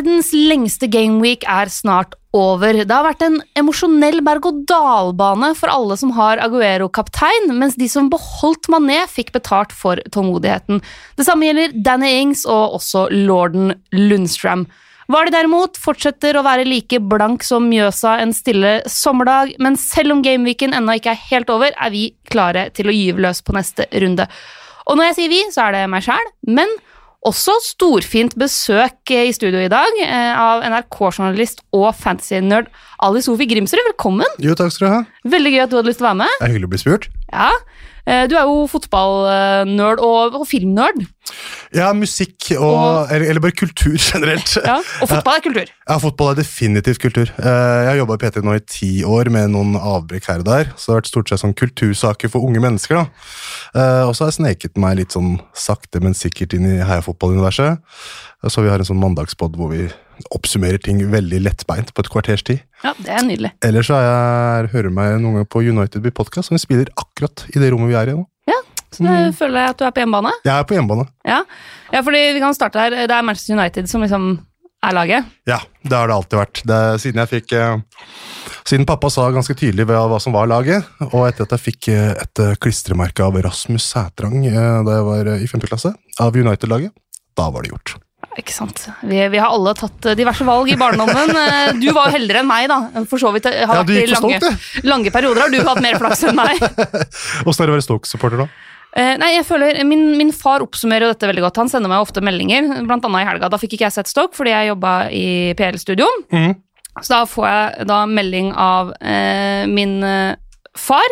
Verdens lengste gameweek er snart over. Det har vært en emosjonell berg-og-dal-bane for alle som har Aguero-kaptein, mens de som beholdt Mané, fikk betalt for tålmodigheten. Det samme gjelder Danny Ings og også lorden Lundstram. Vardy derimot fortsetter å være like blank som Mjøsa en stille sommerdag, men selv om gameweeken ennå ikke er helt over, er vi klare til å gyve løs på neste runde. Og når jeg sier vi, så er det meg sjæl, men også storfint besøk i studio i dag eh, av NRK-journalist og fantasy-nerd Ali Sofi Grimsrud. Velkommen! Jo, takk skal du ha. Veldig gøy at du hadde lyst til å være med. Det er hyggelig å bli spurt. Ja, eh, Du er jo fotballnerd og, og filmnerd. Ja, musikk og, Og- eller, eller bare kultur generelt. Ja, og fotball er kultur. Ja, fotball er definitivt kultur. Eh, Jeg har jobba i P3 nå i ti år med noen avbrekk her og der. Så det har vært stort sett sånn kultursaker for unge mennesker. da. Eh, Og så har jeg sneket meg litt sånn sakte, men sikkert inn i heiafotball-universet. Så vi har en sånn mandagspod hvor vi oppsummerer ting veldig lettbeint på et kvarters tid. Ja, Det er nydelig. Ellers så jeg, hører meg noen ganger på United by Podcast, som vi spiller akkurat i det rommet vi er i nå. Ja, Så da føler jeg at du er på hjemmebane. Jeg er på hjemmebane. Ja. ja, fordi vi kan starte her. Det er Manchester United som liksom er laget. Ja, det har det alltid vært. Det, siden jeg fikk eh, Siden pappa sa ganske tydelig hva, hva som var laget, og etter at jeg fikk eh, et eh, klistremerke av Rasmus Sætrang eh, da jeg var eh, i 5. klasse, av United-laget, da var det gjort. Ikke sant. Vi, vi har alle tatt eh, diverse valg i barndommen. Eh, Du var jo heldigere enn meg, da. For så vidt. Har Ja, du gikk for lange, stolt, du. lange perioder har du hatt mer flaks enn meg. Åssen er det å være Stoke-supporter, da? Eh, nei, jeg føler, min, min far oppsummerer jo dette veldig godt. Han sender meg ofte meldinger, annet i helga. Da fikk ikke jeg sett Stoke fordi jeg jobba i PL-studio. Mm. Så da får jeg da melding av eh, min eh, far.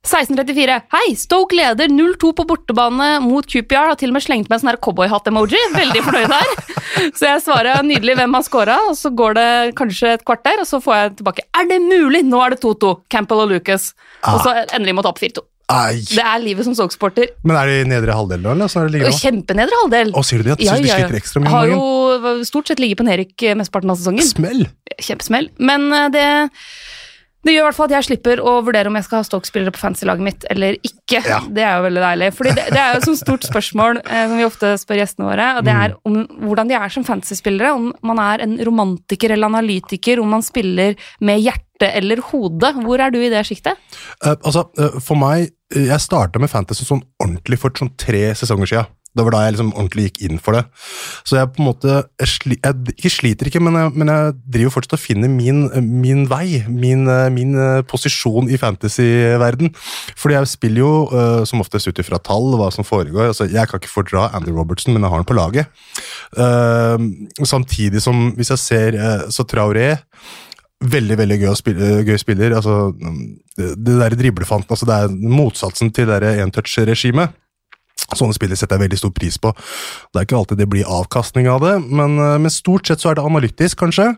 1634. Hei, Stoke leder 0-2 på bortebane mot QPR. Har til og med slengt med en sånn her cowboyhatt-emoji. Veldig fornøyd der. Så jeg svarer nydelig hvem har scora, og så går det kanskje et kvarter, og så får jeg tilbake Er det mulig?! Nå er det 2-2. Campbell og Lucas. Og så endelig må ta opp 4-2. Det er livet som Stoke-sporter. Men er det i nedre halvdel, da? eller? Så er det ligger nå? Kjempenedre halvdel. Å, sier du det? At Ja, de ja. sliter ekstra mye Har jo stort sett ligget på nedrykk mesteparten av sesongen. Smell! Kjempesmell. Men eh, det, det gjør i hvert fall at jeg slipper å vurdere om jeg skal ha Stoke-spillere på fantasy-laget mitt eller ikke. Ja. Det er jo veldig deilig. Fordi det, det er jo et stort spørsmål eh, som vi ofte spør gjestene våre, og det Mm. er om hvordan de er som fantasy-spillere. Om man er en romantiker eller analytiker, om man spiller med hjerte eller hode. Hvor er du i det sjiktet? Uh, altså, uh, for meg Jeg starta med Fantasy sånn ordentlig for sånn tre sesonger sia. Det var da jeg liksom ordentlig gikk inn for det. Så jeg på en måte Jeg, sli, jeg ikke sliter ikke, men jeg, men jeg driver fortsatt og finner min, min vei. Min, min eh, posisjon i fantasy-verden. Fordi jeg spiller jo uh, som oftest ut ifra tall, hva som foregår. Altså, jeg kan ikke fordra Andy Robertson, men jeg har han på laget. Uh, samtidig som, hvis jeg ser uh, så Traoré Veldig veldig gøy, spille, gøy spiller. altså Det, det der driblefanten, altså det er motsatsen til det der entouch-regimet. Sånne spillere setter jeg veldig stor pris på. Det er ikke alltid det blir avkastning av det, men, eh, men stort sett så er det analytisk, kanskje.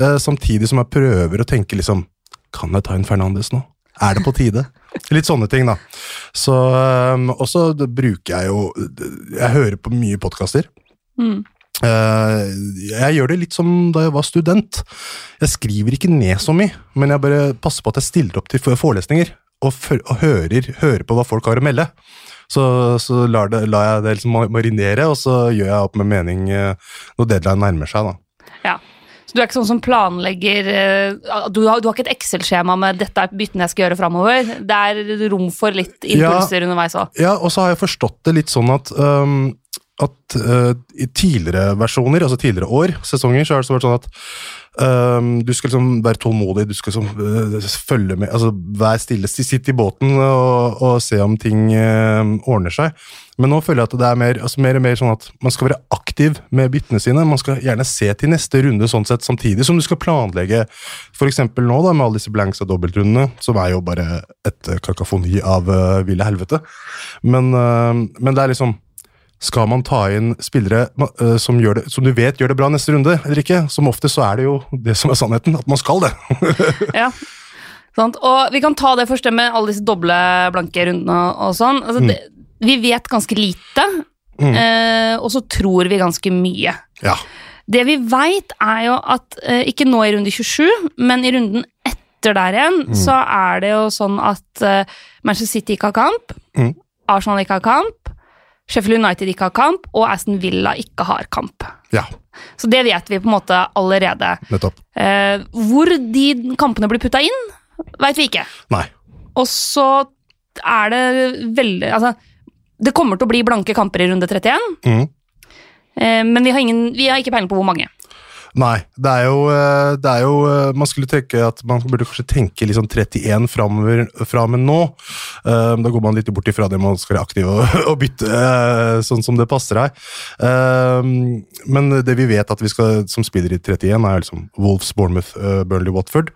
Eh, samtidig som jeg prøver å tenke liksom Kan jeg ta inn Fernandes nå? Er det på tide? Litt sånne ting, da. Så um, Og så bruker jeg jo Jeg hører på mye podkaster. Mm. Eh, jeg gjør det litt som da jeg var student. Jeg skriver ikke ned så mye, men jeg bare passer på at jeg stiller opp til forelesninger og, og hører, hører på hva folk har å melde. Så, så lar, det, lar jeg det liksom marinere, og så gjør jeg opp med mening eh, når deadline nærmer seg. da. Ja. Så du er ikke sånn som planlegger eh, Du har, du har ikke et Excel-skjema med 'dette er byttene jeg skal gjøre framover'. Det er rom for litt impulser underveis òg. Ja, og så har jeg forstått det litt sånn at um, at uh, i tidligere versjoner, altså tidligere år, sesonger, så har det vært sånn at um, du skal liksom være tålmodig, du skal liksom uh, følge med, altså vær stille, sitt i båten og, og se om ting uh, ordner seg. Men nå føler jeg at det er mer, altså mer og mer sånn at man skal være aktiv med byttene sine. Man skal gjerne se til neste runde sånn sett samtidig som du skal planlegge f.eks. nå da med alle disse blanks og dobbeltrundene, som er jo bare et uh, kakafoni av uh, ville helvete. Men, men det er liksom skal man ta inn spillere uh, som, det, som du vet gjør det bra neste runde, eller ikke? Som ofte så er det jo det som er sannheten, at man skal det. Ja. Sant? Og vi kan ta det første med alle disse doble blanke rundene og, sånn. Altså, Mm. det, vi vet ganske lite, Mm. eh, og så tror vi ganske mye. Ja. Det vi veit, er jo at eh, ikke nå i runde 27, men i runden etter der igjen, Mm. så er det jo sånn at Manchester City ikke har kamp, Mm. Arsenal ikke har kamp, Sheffield United ikke har kamp, og Aston Villa ikke har kamp. Ja, Så det vet vi på en måte allerede. nettopp. Eh, hvor de kampene blir putta inn, veit vi ikke. Nei. Og så er det veldig Altså, det kommer til å bli blanke kamper i runde 31, mm. eh, men vi har, ingen, vi har ikke peiling på hvor mange. Nei, det er jo, eh, det er jo eh, Man skulle tenke at man burde kanskje tenke liksom 31 framover fra med nå. Eh, Da går man litt bort ifra det man skal være aktiv og, og bytte sånn som det passer deg. Men det vi vet at vi skal som spiller i 31, er liksom Wolves, Bournemouth, Burnley, Watford.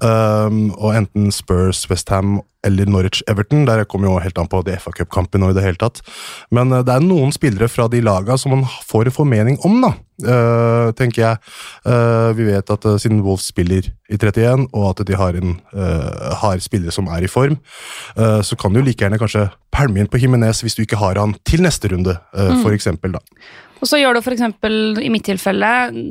Og enten Spurs, Westham eller Norwich Everton. Der kommer jo helt an på de FA Cup-kampen og i det hele tatt. Men eh, det er noen spillere fra de laga som man får en formening om, da. Uh, tenker jeg. Uh, vi vet at uh, siden Wolves spiller i 31, og at de har, en, har spillere som er i form, så kan du like gjerne kanskje pælme inn på Jimenez hvis du ikke har han til neste runde, uh, for eksempel, da. Og så gjør det eksempel, i mitt tilfelle,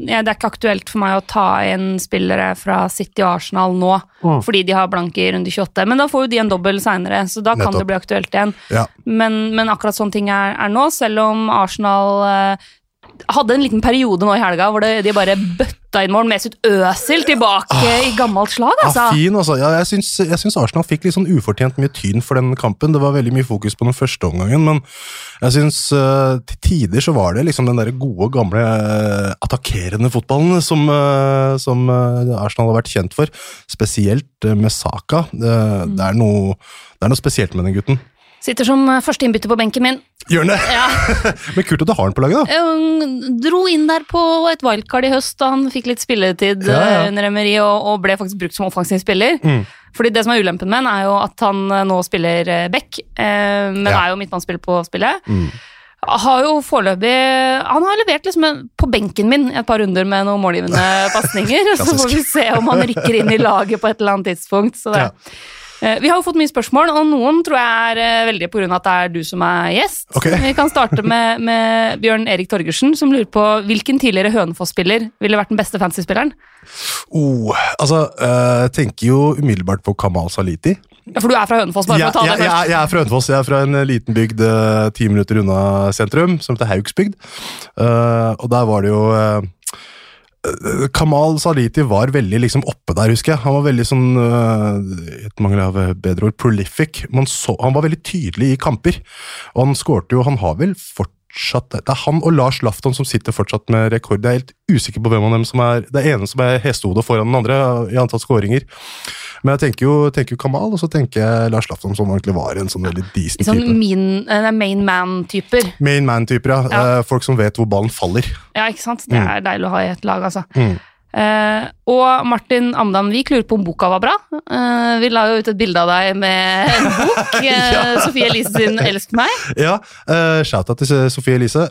ja, det er ikke aktuelt for meg å ta inn spillere fra City og Arsenal nå, Mm. fordi de har blanke i runde 28, men da får jo de en dobbel seinere, så da kan det bli aktuelt igjen. Ja. Men, men akkurat sånne ting er, er nå, selv om Arsenal eh, hadde en liten periode nå i helga hvor det, de bare bøtta inn mål med sitt øsel tilbake i gammelt slag, altså. Ah, fin, altså. Ja, jeg, syns, jeg syns Arsenal fikk litt sånn ufortjent mye tyn for den kampen. Det var veldig mye fokus på den første omgangen, men jeg syns uh, til tider så var det liksom den der gode, gamle uh, attakkerende fotballen som, uh, som eh, Arsenal har vært kjent for. Spesielt eh, med Saka. Mm. det, er noe, det er noe spesielt med den gutten. Sitter som første innbytter på benken min. Gjør han det? Ja. Men kult at du har han på laget, da. Jeg dro inn der på et wildcard i høst da han fikk litt spilletid Ja, ja. eh, under Emery og, og ble faktisk brukt som offensiv spiller. Mm. Fordi det som er ulempen med han, er jo at han eh, nå spiller eh, back, eh, men Ja. er jo midtbanespiller på spillet. Mm. Har jo foreløpig Han har levert liksom på benken min et par runder med noen målgivende pasninger. så får vi se om han rykker inn i laget på et eller annet tidspunkt. Så det. Ja. Eh, Vi har jo fått mye spørsmål, og noen tror jeg er eh, veldig på grunn av at det er du som er gjest. Okay. Vi kan starte med, med Bjørn Erik Torgersen, som lurer på hvilken tidligere Hønefoss-spiller ville vært den beste fantasy-spilleren? Oh, altså, eh, jeg tenker jo umiddelbart på Kamal Saliti. Ja, For du er fra Hønefoss, bare Ja, for å ta ja, det først. jeg, jeg er fra Hønefoss. Jeg er fra en liten bygd ti minutter unna sentrum, som heter Haugsbygd. Og der var det jo Kamal Saliti var veldig liksom oppe der, husker jeg. Han var veldig sånn uh, Et mangel av eh, bedre ord prolific. Så, han var veldig tydelig i kamper. Og han skårte jo Han har vel fortsatt Det er han og Lars Lafton som sitter fortsatt med rekord. Jeg er helt usikker på hvem av dem som er Det er ene som er hestehodet foran den andre i antall skåringer. Men jeg tenker jo, tenker jo Kamal, og så tenker jeg Lars Lafton, som egentlig var en sånn veldig decent sånn type. eh, main man-typer. Main man-typer, ja. Ja. Eh, Folk som vet hvor ballen faller. Ja, ikke sant? Det er deilig å ha i et lag, altså. Mm. Eh, og Martin Amdamvik lurer på om boka var bra. Uh, vi la jo ut et bilde av deg med en bok. eh, Ja. Sofie Elise sin 'Elsk meg'. Ja, uh, Shout-out til Sofie Elise.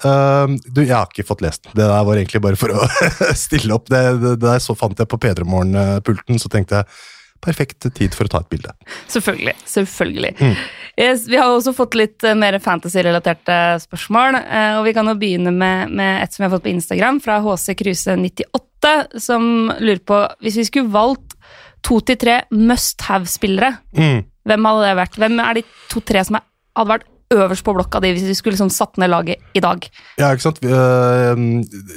Du, jeg har ikke fått lest den. Det der var egentlig bare for å stille opp. Det, det, det der så fant jeg på P3morgen-pulten, så tenkte jeg perfekt tid for å ta et bilde. Selvfølgelig. selvfølgelig. Mm. Yes, vi har også fått litt eh, mer fantasy-relaterte spørsmål. eh, og Vi kan jo begynne med, med et som vi har fått på Instagram, fra HC Kruse98, som lurer på hvis vi skulle valgt to til tre must have-spillere, Mm. hvem hadde det vært? Hvem er de to-tre som hadde vært øverst på blokka di hvis vi skulle liksom satt ned laget i dag? Ja, ikke sant? Eh,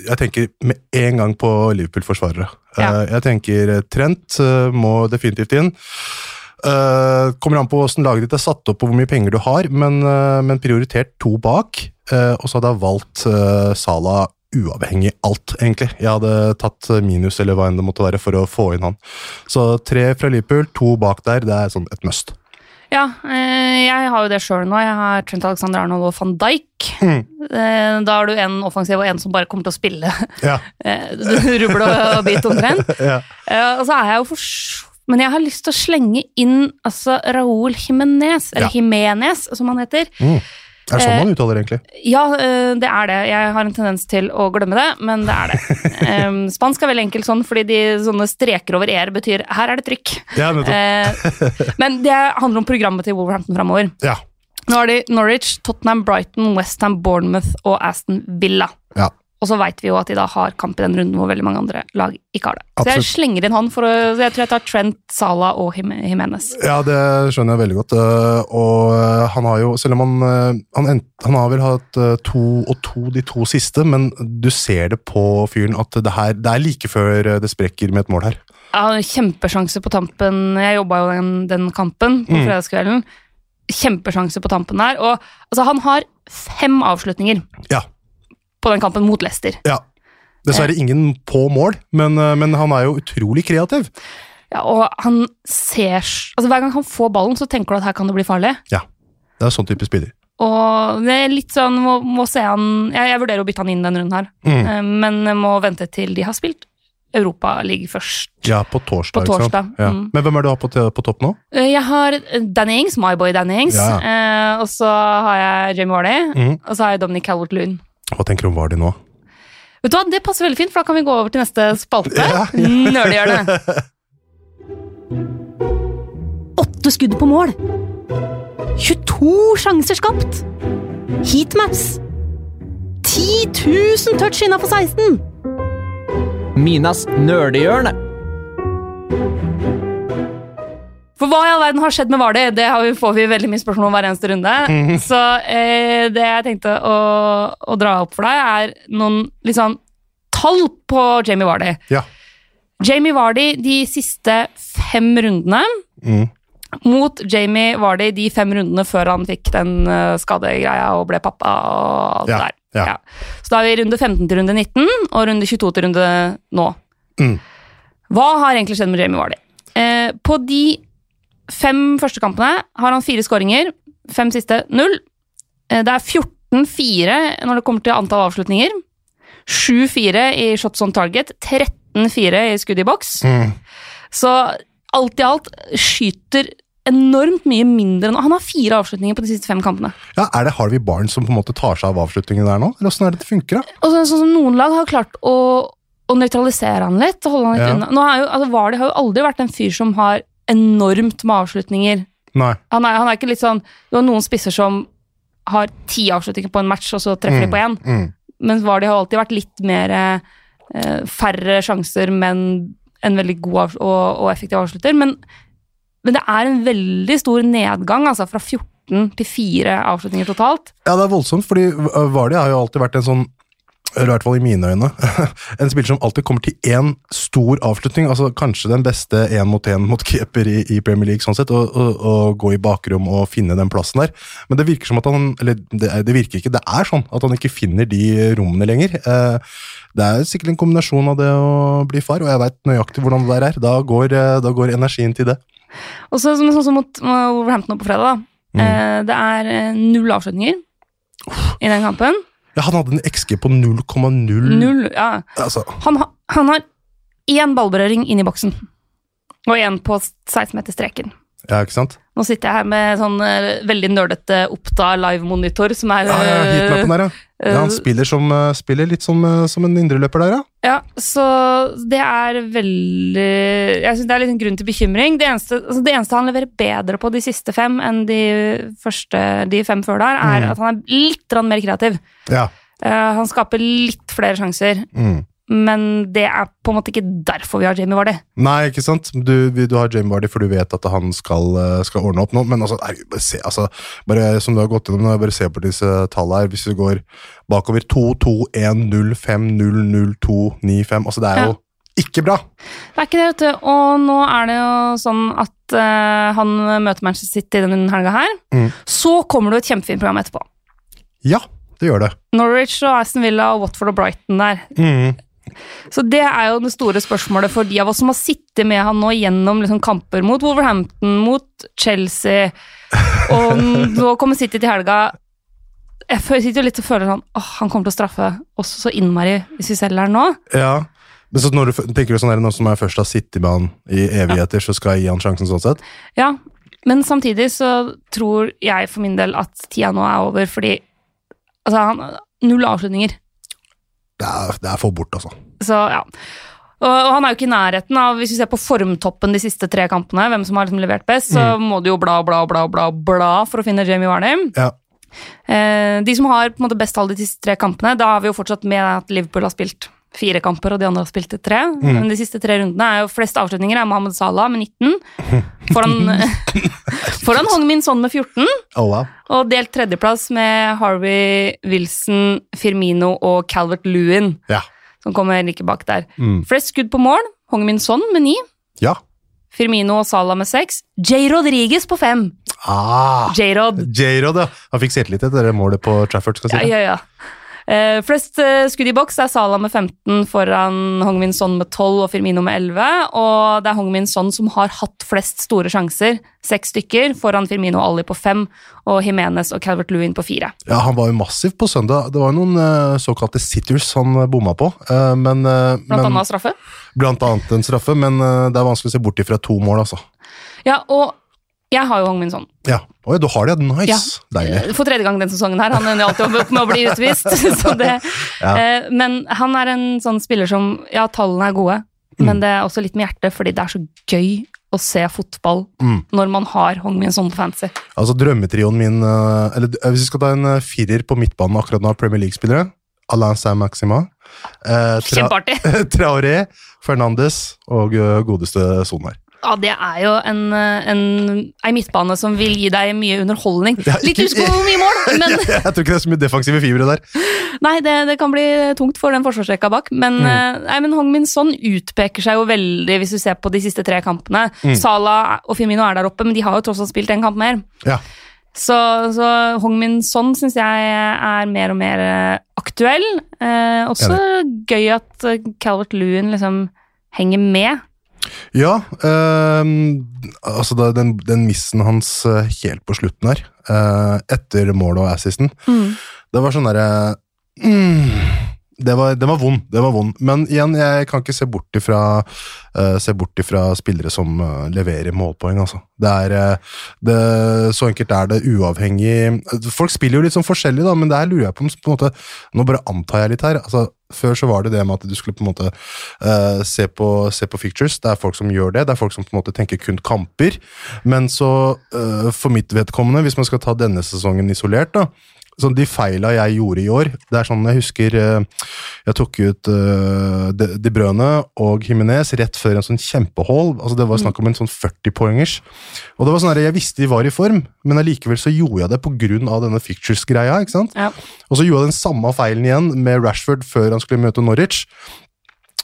Jeg tenker med en gang på Liverpool-forsvarere. Eh, Ja. Jeg tenker eh, Trent eh, må definitivt inn. Eh, kommer an på hvordan laget ditt er satt opp og hvor mye penger du har, men, uh, men prioritert to bak. Uh, Og så hadde jeg valgt uh, Sala uavhengig alt, egentlig. Jeg hadde tatt minus eller hva enn det måtte være for å få inn han. Så tre fra Liverpool, to bak der, det er sånn et must. Ja, jeg har jo det sjøl nå. Jeg har Trent Alexander Arnold og van Dijk. Mm. Da har du en offensiv og en som bare kommer til å spille Ja. rubbel og bit omtrent. ja. Og så er jeg jo for s- Men jeg har lyst til å slenge inn altså, Raúl Jimenez, eller Ja. Jimenez, som han heter. Mm. Er sånn man uttaler egentlig? Ja, eh, det er det. Jeg har en tendens til å glemme det, men det er det. Spansk er veldig enkelt sånn, fordi de sånne streker over er betyr 'her er det trykk'. Ja. Eh, men det handler om programmet til Wolverhampton framover. Ja. Nå har de Norwich, Tottenham, Brighton, Westham, Bournemouth og Aston Villa. ja. Og så veit vi jo at de da har kamp i den runden hvor veldig mange andre lag ikke har det. Så jeg slenger inn han for å så Jeg tror jeg tar Trent, Salah og Jimenez. Ja, det skjønner jeg veldig godt. øh, Og øh, han har jo, selv om han øh, Han, ent- han har vel hatt to og to de to siste, men du ser det på fyren at det, her, det er like før det sprekker med et mål her. Ja, kjempesjanse på tampen. Jeg jobba jo den, den kampen på Mm. fredagskvelden. Kjempesjanse på tampen der. Og altså, han har fem avslutninger Ja. På den kampen mot Leicester. ja. Dessverre ingen på mål, men, øh, men han er jo utrolig kreativ. Ja, og han ser altså Hver gang han får ballen, så tenker du at her kan det bli farlig. Ja, Det er sånn type spiller. Og det er litt sånn må, må se han jeg, jeg vurderer å bytte han inn denne runden her, Mm. Eh, men må vente til de har spilt Europaliga først. Ja, på torsdag. På torsdag, Ja. mm. Men hvem er det du har på, på topp nå? Eh, Jeg har Danny Ings, my boy Danny Ings, Ja. eh, og så har jeg Jamie Warley, mm. og så har jeg Dominic Calvert-Lewin. Hva tenker du om Vardi nå? Vet du hva, Det passer veldig fint, for da kan vi gå over til neste spalte. Ja. det! Åtte skudd på mål. 22 sjanser skapt. Heatmaps. 10 000 touch innafor 16. Minas nerdehjørne. For hva i all verden har skjedd med Vardy? Det har vi, får vi veldig mye spørsmål om hver eneste runde. Så eh, det jeg tenkte å, å dra opp for deg, er noen litt sånn tall på Jamie Vardy. Ja. Jamie Vardy de siste fem rundene Mm. mot Jamie Vardy de fem rundene før han fikk den uh, skadegreia og ble pappa og alt Ja, der. ja. Så da er vi runde 15 til runde 19 og runde 22 til runde nå. Mm. Hva har egentlig skjedd med Jamie Vardy? Eh, på de fem første kampene har han fire skåringer. Fem siste null. Eh, det er 14-4 når det kommer til antall avslutninger. 7-4 i shots on target. 13-4 i skudd i boks. Mm. Så alt i alt skyter enormt mye mindre nå. Han har fire avslutninger på de siste fem kampene. Ja, Er det Harvey Barnes som på en måte tar seg av avslutningene der nå? Eller åssen er det det funker? da? Og så, sånn som noen lag har klart å, å nøytralisere han litt. holde han litt Ja. unna. Nå har jo, altså Vardy har jo aldri vært en fyr som har enormt med avslutninger. Nei. Han er, han er ikke litt sånn Du har noen spisser som har ti avslutninger på en match, og så treffer de på én. Mm. Mens Vardy har alltid vært litt mer eh, færre sjanser, men en veldig god og, og effektiv avslutter. Men, men det er en veldig stor nedgang, altså fra 14 til 4 avslutninger totalt. Ja, det er voldsomt, fordi Vardi har jo alltid vært en sånn i hvert fall i mine øyne, en spiller som alltid kommer til én stor avslutning. altså Kanskje den beste én mot én mot keeper i, i Premier League, sånn sett, og, og, og gå i bakrom og finne den plassen der. Men det virker som at han Eller det, det virker ikke, det er sånn at han ikke finner de rommene lenger. Eh, Det er sikkert en kombinasjon av det å bli far, og jeg veit nøyaktig hvordan det der er. Da går, eh, da går energien til det. Og så sånn som mot Wolverhampton på fredag, da. Mm. Eh, det er null avslutninger i den kampen. Ja, Han hadde en XG på 0,0 Null, ja. Altså, Han, han har én ballberøring inn i boksen. Og én på 16-meterstreken. ja, ikke sant? Nå sitter jeg her med sånn eh, veldig nerdete Oppda live-monitor, som er Ja, ja, Heatmappen der, ja. eh, ja han spiller, som, eh, spiller litt som, som en indreløper der, ja. Ja, så det er veldig Jeg syns det er litt en grunn til bekymring. Det eneste, altså det eneste han leverer bedre på de siste fem enn de første de fem før der, er Mm. at han er litt mer kreativ. Ja. Uh, han skaper litt flere sjanser, Mm. Men det er på en måte ikke derfor vi har Jamie Vardy. Nei, ikke sant? Du, du har Jamie Vardy, for du vet at han skal, eh, skal ordne opp nå. Men altså, herregud, bare se, altså, bare som du har gått gjennom, bare se på disse tallene her. Hvis du går bakover 2, 2, 1, 0, 5, 0, 0, 2, 9, 5 Altså, det er jo ikke bra. Det er ikke det, vet du. Og nå er det jo sånn at uh, han møter Manchester City denne helga her. Mm. Så kommer det jo et kjempefint program etterpå. Ja, det gjør det. Norwich og Aston Villa og Watford og Brighton der. Mm. Så det er jo det store spørsmålet for de av oss som har sittet med han nå gjennom liksom kamper mot Wolverhampton, mot Chelsea, og nå kommer City til helga. Jeg sitter jo litt og føler sånn åh, han kommer til å straffe oss så innmari hvis vi selger han nå. Ja. Men så når du tenker du sånn her, nå som jeg først har sittet med han i evigheter, så skal jeg gi han sjansen sånn sett? Ja, men samtidig så tror jeg for min del at tida nå er over, fordi altså, han, null avslutninger. Det er, det er for bort, altså. Så ja. Og, og han er jo ikke i nærheten av Hvis vi ser på formtoppen de siste tre kampene, hvem som har liksom levert best, så må du jo bla, bla, bla, bla, bla for å finne Jamie Warnham Ja. Eh, de som har på en måte best tall de siste tre kampene, da har vi jo fortsatt med at Liverpool har spilt fire kamper, og de andre har spilt tre. Men de siste tre rundene er jo flest avslutninger er Mohammed Salah med 19. Foran, foran Hong Min Son med 14. Oh, wow. Og delt tredjeplass med Harvey Wilson, Firmino og Calvert Lewin, Ja. som kommer like bak der. Mm. Flest skudd på mål, Hong Min Son med ni. Ja. Firmino og Salah med seks. J. Rodriguez på fem. Ah, J-Rod. Ja. Han fikk selvtillit etter det målet på Trafford. skal Ja, jeg si. ja, ja. Eh, flest uh, skudd i boks er Salah med 15 foran Hong Min Son med 12 og Firmino med 11. Og det er Hong Min Son som har hatt flest store sjanser, seks stykker, foran Firmino og Ali på fem, og Jimenez og Calvert Lewin på fire. Ja, Han var jo massiv på søndag. Det var jo noen uh, såkalte sitters han bomma på. men, Blant men, annet straffe. blant annet en straffe, men det er vanskelig å se bort ifra to mål, altså. Ja, og jeg har jo Hong Min Son. Ja. Oi, du har det, ja. Nice. Deilig. For tredje gang den sesongen her. Han ender alltid opp med å bli utvist. Så det, Ja. eh, men han er en sånn spiller som Ja, tallene er gode, Mm. men det er også litt med hjertet, fordi det er så gøy å se fotball Mm. når man har Hong Min Son på fancy. Altså, drømmetrioen min eh, Eller eh, hvis vi skal ta en eh, firer på midtbanen akkurat nå, Premier League-spillere Alain Saint-Maxima. Eh, tra! Traoré, Fernandes og godeste godeste Sonar. Ja, det er jo en, eh, en, ei midtbane som vil gi deg mye underholdning. Ja, ikke- Litt hvor mye mål, men Jeg tror ikke det er så mye defensive fibre der. Nei, det, det kan bli tungt for den forsvarsrekka bak. Men, Mm. eh, nei, men Hong Min Son utpeker seg jo veldig, hvis du ser på de siste tre kampene. Mm. Salah og Firmino er der oppe, men de har jo tross alt spilt en kamp mer. Ja. Så, så Hong Min Son syns jeg er mer og mer eh, aktuell. Eh, også gøy at eh, Calvert Lewin liksom henger med. Ja, øh, altså da, den, den missen hans eh, helt på slutten her, øh, etter målet og assisten, det var sånn derre mm, det, var, det var vond, det var vond. Men igjen, jeg kan ikke se bort ifra, uh, se bort ifra spillere som uh, leverer målpoeng, altså. Det er uh, det, Så enkelt er det, uavhengig Folk spiller jo litt sånn forskjellig, da, men det her lurer jeg på på en måte, Nå bare antar jeg litt her. altså før så var det det med at du skulle på en måte uh, se, på, se på fictures. Det er folk som gjør det. Det er folk som på en måte tenker kun kamper. Men så, uh, for mitt vedkommende, hvis man skal ta denne sesongen isolert, da sånn De feila jeg gjorde i år Det er sånn jeg husker eh, Jeg tok ut eh, De, De Brøne og Jimenez rett før en sånn kjempehold. Altså Det var snakk om en sånn 40-poengers. Og det var sånn Jeg visste de var i form, men allikevel så gjorde jeg det pga. denne fictures-greia. ikke sant? Ja. Og så gjorde jeg den samme feilen igjen med Rashford før han skulle møte Norwich.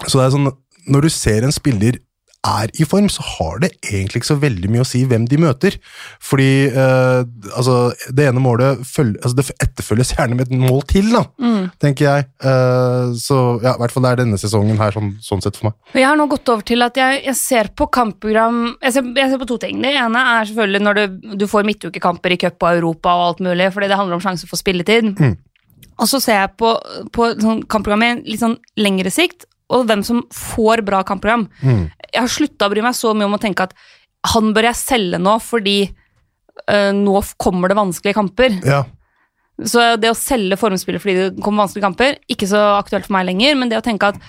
Så det er sånn, når du ser en spiller er i form, så har det egentlig ikke så veldig mye å si hvem de møter. Fordi eh, altså, det ene målet følge, altså, det etterfølges gjerne med et mål til, da, tenker jeg. Eh, så ja, i hvert fall det er denne sesongen her, sånn, sånn sett for meg. Jeg har nå gått over til at jeg, jeg ser på kampprogram jeg ser, jeg ser på to ting. Det ene er selvfølgelig når du, du får midtukekamper i cup og Europa og alt mulig, fordi det handler om sjanse for spilletid. Og så ser jeg på, på sånn kampprogrammet litt sånn lengre sikt, og hvem som får bra kampprogram. Jeg har slutta å bry meg så mye om å tenke at han bør jeg selge nå fordi øh, nå kommer det vanskelige kamper. Ja, Så det å selge formspillet fordi det kommer vanskelige kamper, ikke så aktuelt for meg lenger, men det å tenke at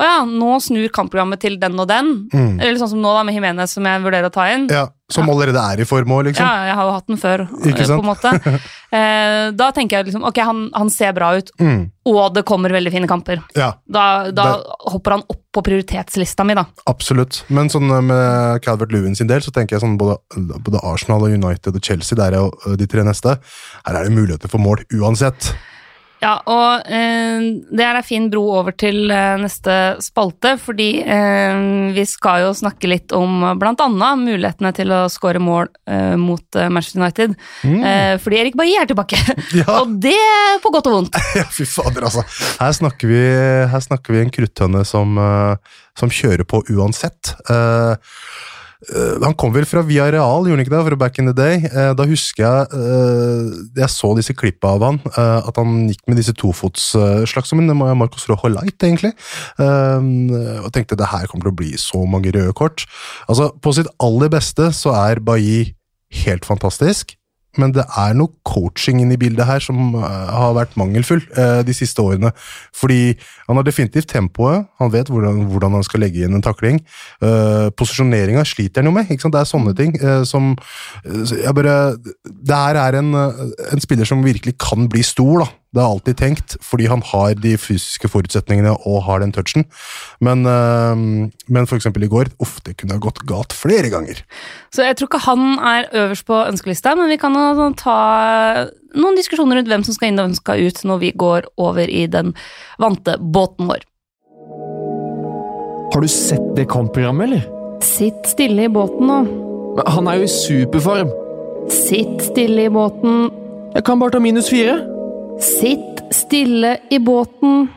å ja, nå snur kampprogrammet til den og den. Eller sånn som nå da med Jimenez, som jeg vurderer å ta inn. ja, Som allerede er i formål, liksom. Ja, jeg har jo hatt den før, Ikke eh, sant? på en måte. Eh, da tenker jeg liksom, ok, han, han ser bra ut, Mm, og det kommer veldig fine kamper. ja. Da, da hopper han opp på prioritetslista mi, da. Absolutt. Men sånn eh, med Calvert Lewin sin del, så tenker jeg sånn både, både Arsenal og United og Chelsea, der er jo eh, de tre neste, her er det muligheter for mål uansett. Ja, og eh, det er en fin bro over til eh, neste spalte, fordi eh, vi skal jo snakke litt om bl.a. mulighetene til å skåre mål eh, mot eh, Manchester United. Eh, fordi Erik Bailly er tilbake, Ja. og det på godt og vondt. Ja, fy fader, altså. Her snakker vi, her snakker vi en kruttønne som, som kjører på uansett. Eh, han kom vel fra Via Real, gjorde han ikke det? Fra back in the day. Eh, da husker jeg eh, Jeg så disse klippa av han, eh, at han gikk med disse tofots slags som en Marcos Rojo Light, egentlig. Eh, og tenkte det her kommer til å bli så mange røde kort. Altså, på sitt aller beste så er Bailly helt fantastisk. Men det er noe coaching i bildet her som eh, har vært mangelfull eh, de siste årene. Fordi han har definitivt tempoet, han vet hvordan, hvordan han skal legge inn en takling. Uh, Posisjoneringa sliter han jo med, det er sånne ting eh, som eh, jeg bare, Det her er en, eh, en spiller som virkelig kan bli stor, da. Det har jeg alltid tenkt, fordi han har de fysiske forutsetningene og har den touchen. Men, eh, men for eksempel i går, uff, det kunne ha gått galt flere ganger. Så jeg tror ikke han er øverst på ønskelista, men vi kan jo ta noen diskusjoner rundt hvem som skal inn og hvem som skal ut når vi går over i den vante båten vår. Har du sett det kampprogrammet, eller? Sitt stille i båten nå. Men Han er jo i superform. Sitt stille i båten. Jeg kan bare ta minus fire. Sitt stille i båten.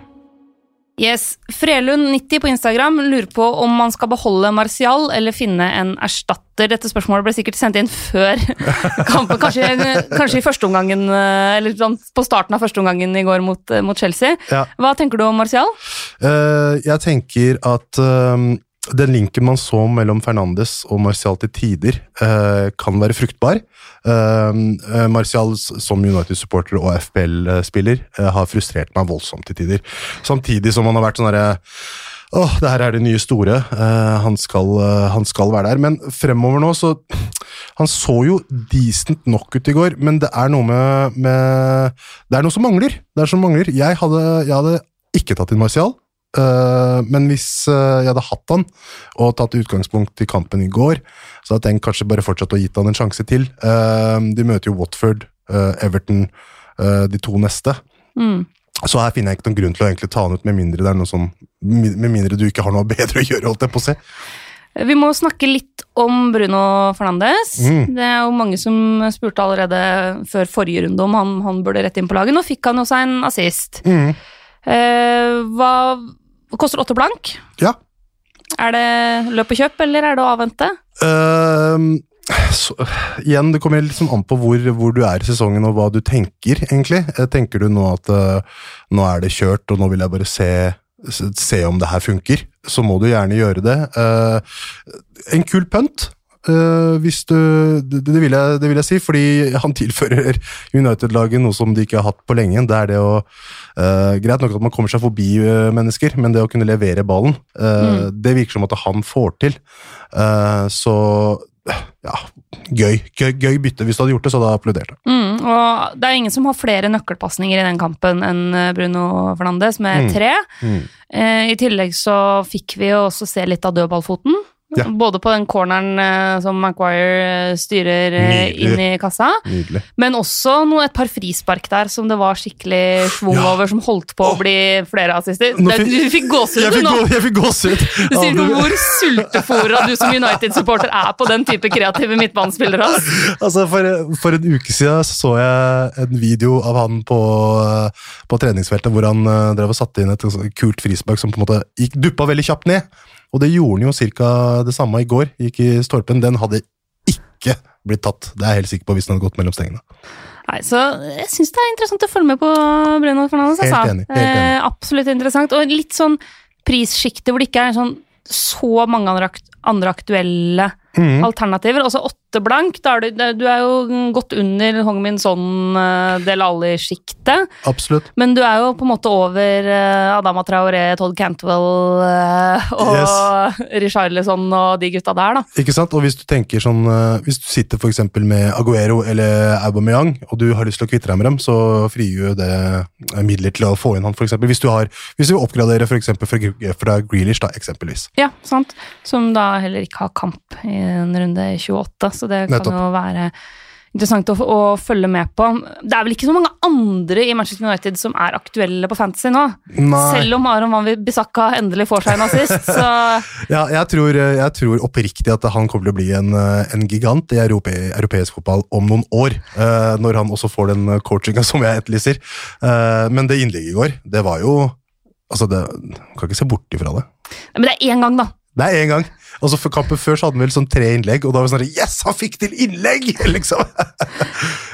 Yes, Frelund90 på Instagram lurer på om man skal beholde Martial eller finne en erstatter. Dette spørsmålet ble sikkert sendt inn før kampen, kanskje, kanskje i første omgangen, eh, eller sånn på starten av første omgangen i går mot, eh, mot Chelsea. Ja. Hva tenker du om Martial? Uh, jeg tenker at eh, den linken man så mellom Fernandes og Martial til tider, eh, kan være fruktbar. Eh, eh, Martial som United-supporter og FPL-spiller eh, har frustrert meg voldsomt til tider. Samtidig som han har vært sånn derre Åh, det her er det nye store. Eh, han, skal, eh, han skal være der. Men fremover nå, så Han så jo decent nok ut i går, men det er noe med, med Det er noe som mangler. Det er som mangler. Jeg hadde, jeg hadde ikke tatt inn Martial. Eh, men hvis eh, jeg hadde hatt han og tatt utgangspunkt i kampen i går, så hadde jeg kanskje bare fortsatt å gitt han en sjanse til. Eh, de møter jo Watford, Everton, de to neste. Mm. Så her finner jeg ikke noen grunn til å egentlig ta han ut, med mindre det er noe som Med mindre du ikke har noe bedre å gjøre, holdt jeg på å se. Vi må snakke litt om Bruno Fernandes. Mm. Det er jo mange som spurte allerede før forrige runde om han, han burde rett inn på laget. Nå fikk han jo seg en assist. Mm. Eh, hva koster åtte blank? Ja. Er det løp og kjøp, eller er det å avvente? Uh, så, igjen, det kommer liksom an på hvor, hvor du er i sesongen og hva du tenker, egentlig. Eh, Tenker du nå at uh, nå er det kjørt, og nå vil jeg bare se, se- om det her funker, så må du gjerne gjøre det. Uh, en kul punt. Hvis du, det, det, vil jeg, det vil jeg si, fordi han tilfører United-laget noe som de ikke har hatt på lenge. Det er det å uh, Greit nok at man kommer seg forbi uh, mennesker, men det å kunne levere ballen, mm. det virker som at han får til. Så ja, gøy. gøy. Gøy bytte. Hvis du hadde gjort det, så hadde jeg applaudert det. Mm, og det er ingen som har flere nøkkelpasninger i den kampen enn Bruno Fernandes, med Mm. tre. Mm. I tillegg så fikk vi jo også se litt av dødballfoten. Ja. Både på den corneren eh, som Maguire eh, styrer eh, Nydelig. inn i kassa, Nydelig. men også noe, et par frispark der som det var skikkelig schwung Ja. over, som holdt på å bli flere assister. Fikk- Du fikk gåsehud nå! gå, jeg fikk gåsehud! Du sier noe hvor sultefòra du som United-supporter er på den type kreative midtbanespillere. Altså, for, for en uke siden så, jeg en video av han på, på treningsfeltet hvor han drev og satte inn et kult frispark som på en måte gikk, duppa veldig kjapt ned. Og det gjorde han jo cirka det samme i går. Gikk i stolpen. Den hadde ikke blitt tatt. Det er jeg helt sikker på hvis den hadde gått mellom stengene. Nei, så Jeg syns det er interessant å følge med på Bruno Fernandes. Helt Altså. enig, helt enig. Eh, absolutt interessant. Og litt sånn prissjikte hvor det ikke er sånn så mange andre, akt andre aktuelle mm. alternativer. Også åtte blank. Da er du, du er jo godt under Hongmin Son, uh, Del Alli-sjiktet. Absolutt. Men du er jo på en måte over uh, Adama Traoré, Todd Cantwell og Richard Richarlison og de gutta der, da. Ikke sant? Og hvis du tenker sånn eh, Hvis du sitter eksempel med Aguero eller Aubameyang, og du har lyst til å kvitte deg med dem, så frigjør det eh, midler til å få inn han, eksempel. Hvis du, har, hvis du oppgraderer f.eks. fra, fra Grealish, da, eksempelvis. Ja, sant. Som da heller ikke har kamp i en runde 28, så det kan Nettopp. jo være interessant å, å følge med på. Det er vel ikke så mange andre i Manchester United som er aktuelle på Fantasy nå? Nei. Selv om Aron Wanwi Bissaka endelig får seg en assist, så Ja, jeg tror, jeg tror oppriktig at han kommer til å bli en, eh, en gigant i europe, europeisk fotball om noen år. Uh, når han også får den coachinga som jeg etterlyser. Uh, men det innlegget i går, det var jo Altså, det, kan ikke se bort ifra det. Men det er én gang, da. Er én gang. Altså for kampen før så hadde han vel sånn tre innlegg, og da var det sånn Yes, han fikk til innlegg! liksom.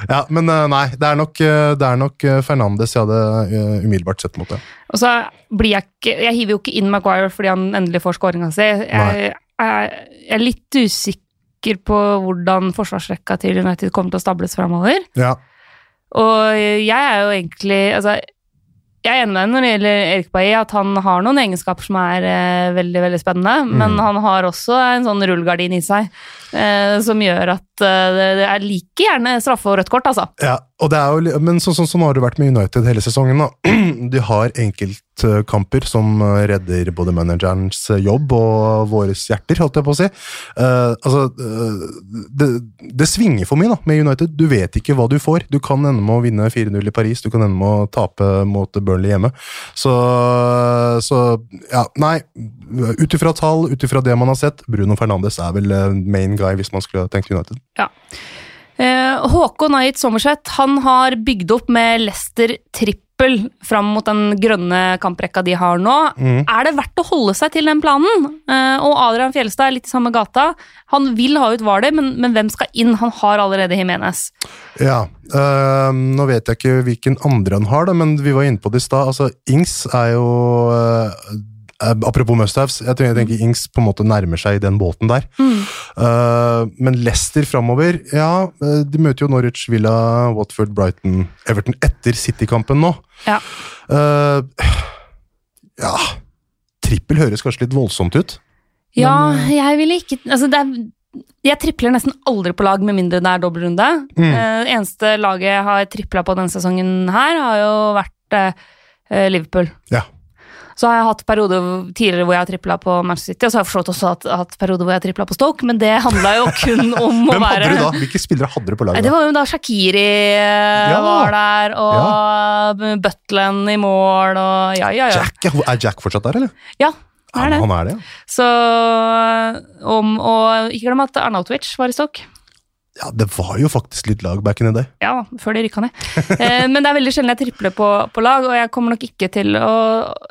ja, men eh, nei, det er nok, eh, det er nok eh, Fernandes jeg hadde umiddelbart sett mot det. Og så blir jeg ikke Jeg hiver jo ikke inn Maguire fordi han endelig får skåringa si. Jeg, jeg, jeg er litt usikker på hvordan forsvarsrekka til United kommer til å stables framover. Ja. Og jeg er jo egentlig altså, Jeg er enig med deg når det gjelder Erik Bailly, at han har noen egenskaper som er eh, veldig veldig spennende, men han har også en sånn rullegardin i seg eh, som gjør at eh, det, er like gjerne straffe og rødt kort, altså. Ja, og det er jo, men sånn så, sånn har det vært med United hele sesongen. Da. De har enkeltkamper som eh, redder både managerens eh, jobb og våres hjerter, holdt jeg på å si. Uh, altså, uh, det, det svinger for mye da, med United. Du vet ikke hva du får. Du kan ende med å vinne 4-0 i Paris, du kan ende med å tape mot Burnley hjemme. Så, så ja, nei. Ut ifra tall, ut ifra det man har sett, Bruno Fernandes er vel main guy hvis man skulle tenkt United. Ja. Håkon Ait Sommerseth han har bygd opp med Leicester trippel fram mot den grønne kamprekka de har nå. Mm. Er det verdt å holde seg til den planen? Eh, og Adrian Fjelstad er litt i samme gata. Han vil ha ut Hvaler, men, men hvem skal inn? Han har allerede Jimenez. Ja, øh, nå vet jeg ikke hvilken andre han har, da, men vi var inne på det i stad. Altså, Ings er jo øh, Apropos must-haves, jeg tenker, jeg tenker Ings på en måte nærmer seg i den båten der. Øh, men Leicester framover, ja. øh, De møter jo Norwich, Villa, Watford, Brighton, Everton etter City-kampen nå. Ja. Uh, ja Trippel høres kanskje litt voldsomt ut. Ja, jeg ville ikke altså det er, Jeg tripler nesten aldri på lag med mindre det er dobbeltrunde. Mm. Eh, eneste laget jeg har tripla på denne sesongen her, har jo vært eh, Liverpool. Ja. Så har jeg hatt perioder tidligere hvor jeg har tripla på Manchester City, og så har jeg forstått også hatt, hatt perioder hvor jeg har tripla på Stoke, men det handla jo kun om å Hvem være hadde du da? Hvilke spillere hadde du på laget? Det var jo da Shakiri eh, Ja. var der, og Butland i mål, og ja, ja, ja. Jack. Er Jack fortsatt der, eller? Ja, er det. Han er det, ja. Så om, Og ikke glem at Arnautovic var i Stoke. Ja, det var jo faktisk litt lag back in the day. Ja, før det rykka ned. Eh, men det er veldig sjelden jeg tripler på, på lag, og jeg kommer nok ikke til å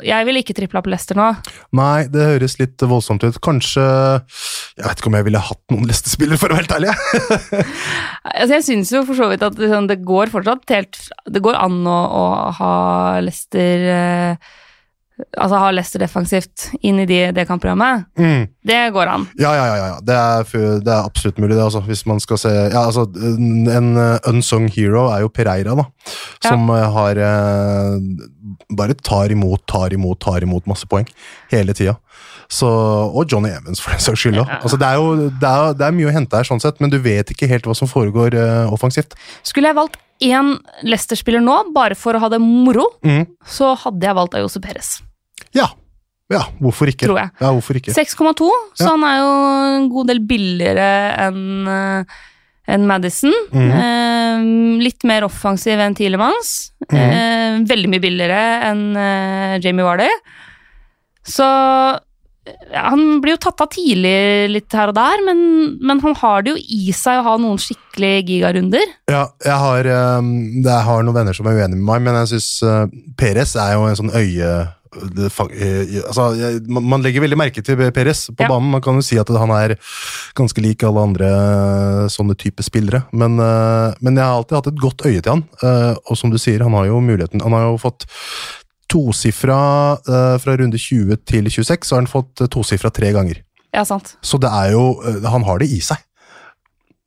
Jeg vil ikke tripla på Leicester nå. Nei, det høres litt voldsomt ut. Kanskje Jeg vet ikke om jeg ville hatt noen Leicester-spillere, for å være helt ærlig. Altså, jeg syns jo for så vidt at liksom, det går fortsatt helt Det går an å, å ha Leicester eh, Altså ha Leicester defensivt inn i de, det kampprogrammet. Mm. Det går an. Ja, ja, ja. ja. Det, er, det er absolutt mulig, det. Altså, hvis man skal se ja, altså, En unsung hero er jo Pereira, da. Som ja. har eh, Bare tar imot, tar imot, tar imot masse poeng hele tida. Så, og Johnny Evans, for den saks skyld. Ja. Altså, det, er jo, det, er, det er mye å hente her, sånn sett, men du vet ikke helt hva som foregår uh, offensivt. Skulle jeg valgt én Leicester-spiller nå, bare for å ha det moro, Mm. så hadde jeg valgt Ayose Perez. Ja. ja, hvorfor ikke? Tror jeg. Ja, hvorfor ikke? 6,2, så Ja. han er jo en god del billigere enn eh, enn Madison. Mhm. Eh, litt mer offensiv enn Tielemanns. Mhm. Eh, veldig mye billigere enn eh, Jamie Vardy. Så ja, han blir jo tatt av tidlig litt her og der, men, men han har det jo i seg å ha noen skikkelig gigarunder. Ja, jeg har, um, jeg har noen venner som er uenige med meg, men jeg syns Peres er jo en sånn øye... det eh, altså, man, legger veldig merke til Peres på Ja. banen. Man kan jo si at han er ganske lik alle andre uh, sånne type spillere. Men, uh, men jeg har alltid hatt et godt øye til han. Og som du sier, han har jo muligheten Han har jo fått tosifra fra runde 20 til 26, så har han fått tosifra tre ganger. Ja, sant. Så det er jo Han har det i seg.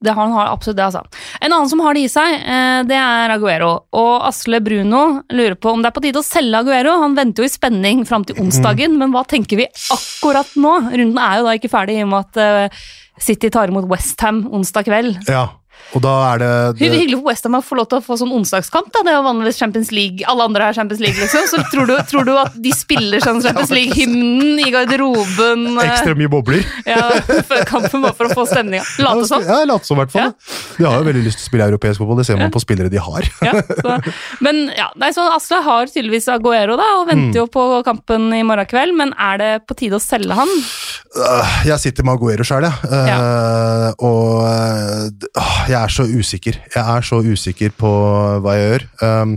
Det han absolutt det, altså. En annen som har det i seg, eh, det er Aguero. Og Asle Bruno lurer på om det er på tide å selge Aguero. Han venter jo i spenning fram til onsdagen, men hva tenker vi akkurat nå? Runden er jo da ikke ferdig i og med at eh, City tar imot Westham onsdag kveld. Ja, og da er det, det Hyggelig for Westham å få lov til å få sånn onsdagskamp. da, Det er jo vanligvis Champions League. Alle andre har Champions League, liksom. Så tror du, tror du at de spiller sånn Champions League-hymnen i garderoben eh, Ekstra mye bobler. ja, før kampen, bare for å få stemninga? Late som. Ja, late som, i hvert fall. De har jo veldig lyst til å spille europeisk fotball, det ser man på spillere de har. Ja, så, men ja, nei, så Asle har tydeligvis Aguero da, og venter jo på kampen i morgen kveld, men er det på tide å selge han? Øh, Jeg sitter med Aguero sjøl, jeg. Uh, Og uh, jeg er så usikker. Jeg er så usikker på hva jeg gjør. Um,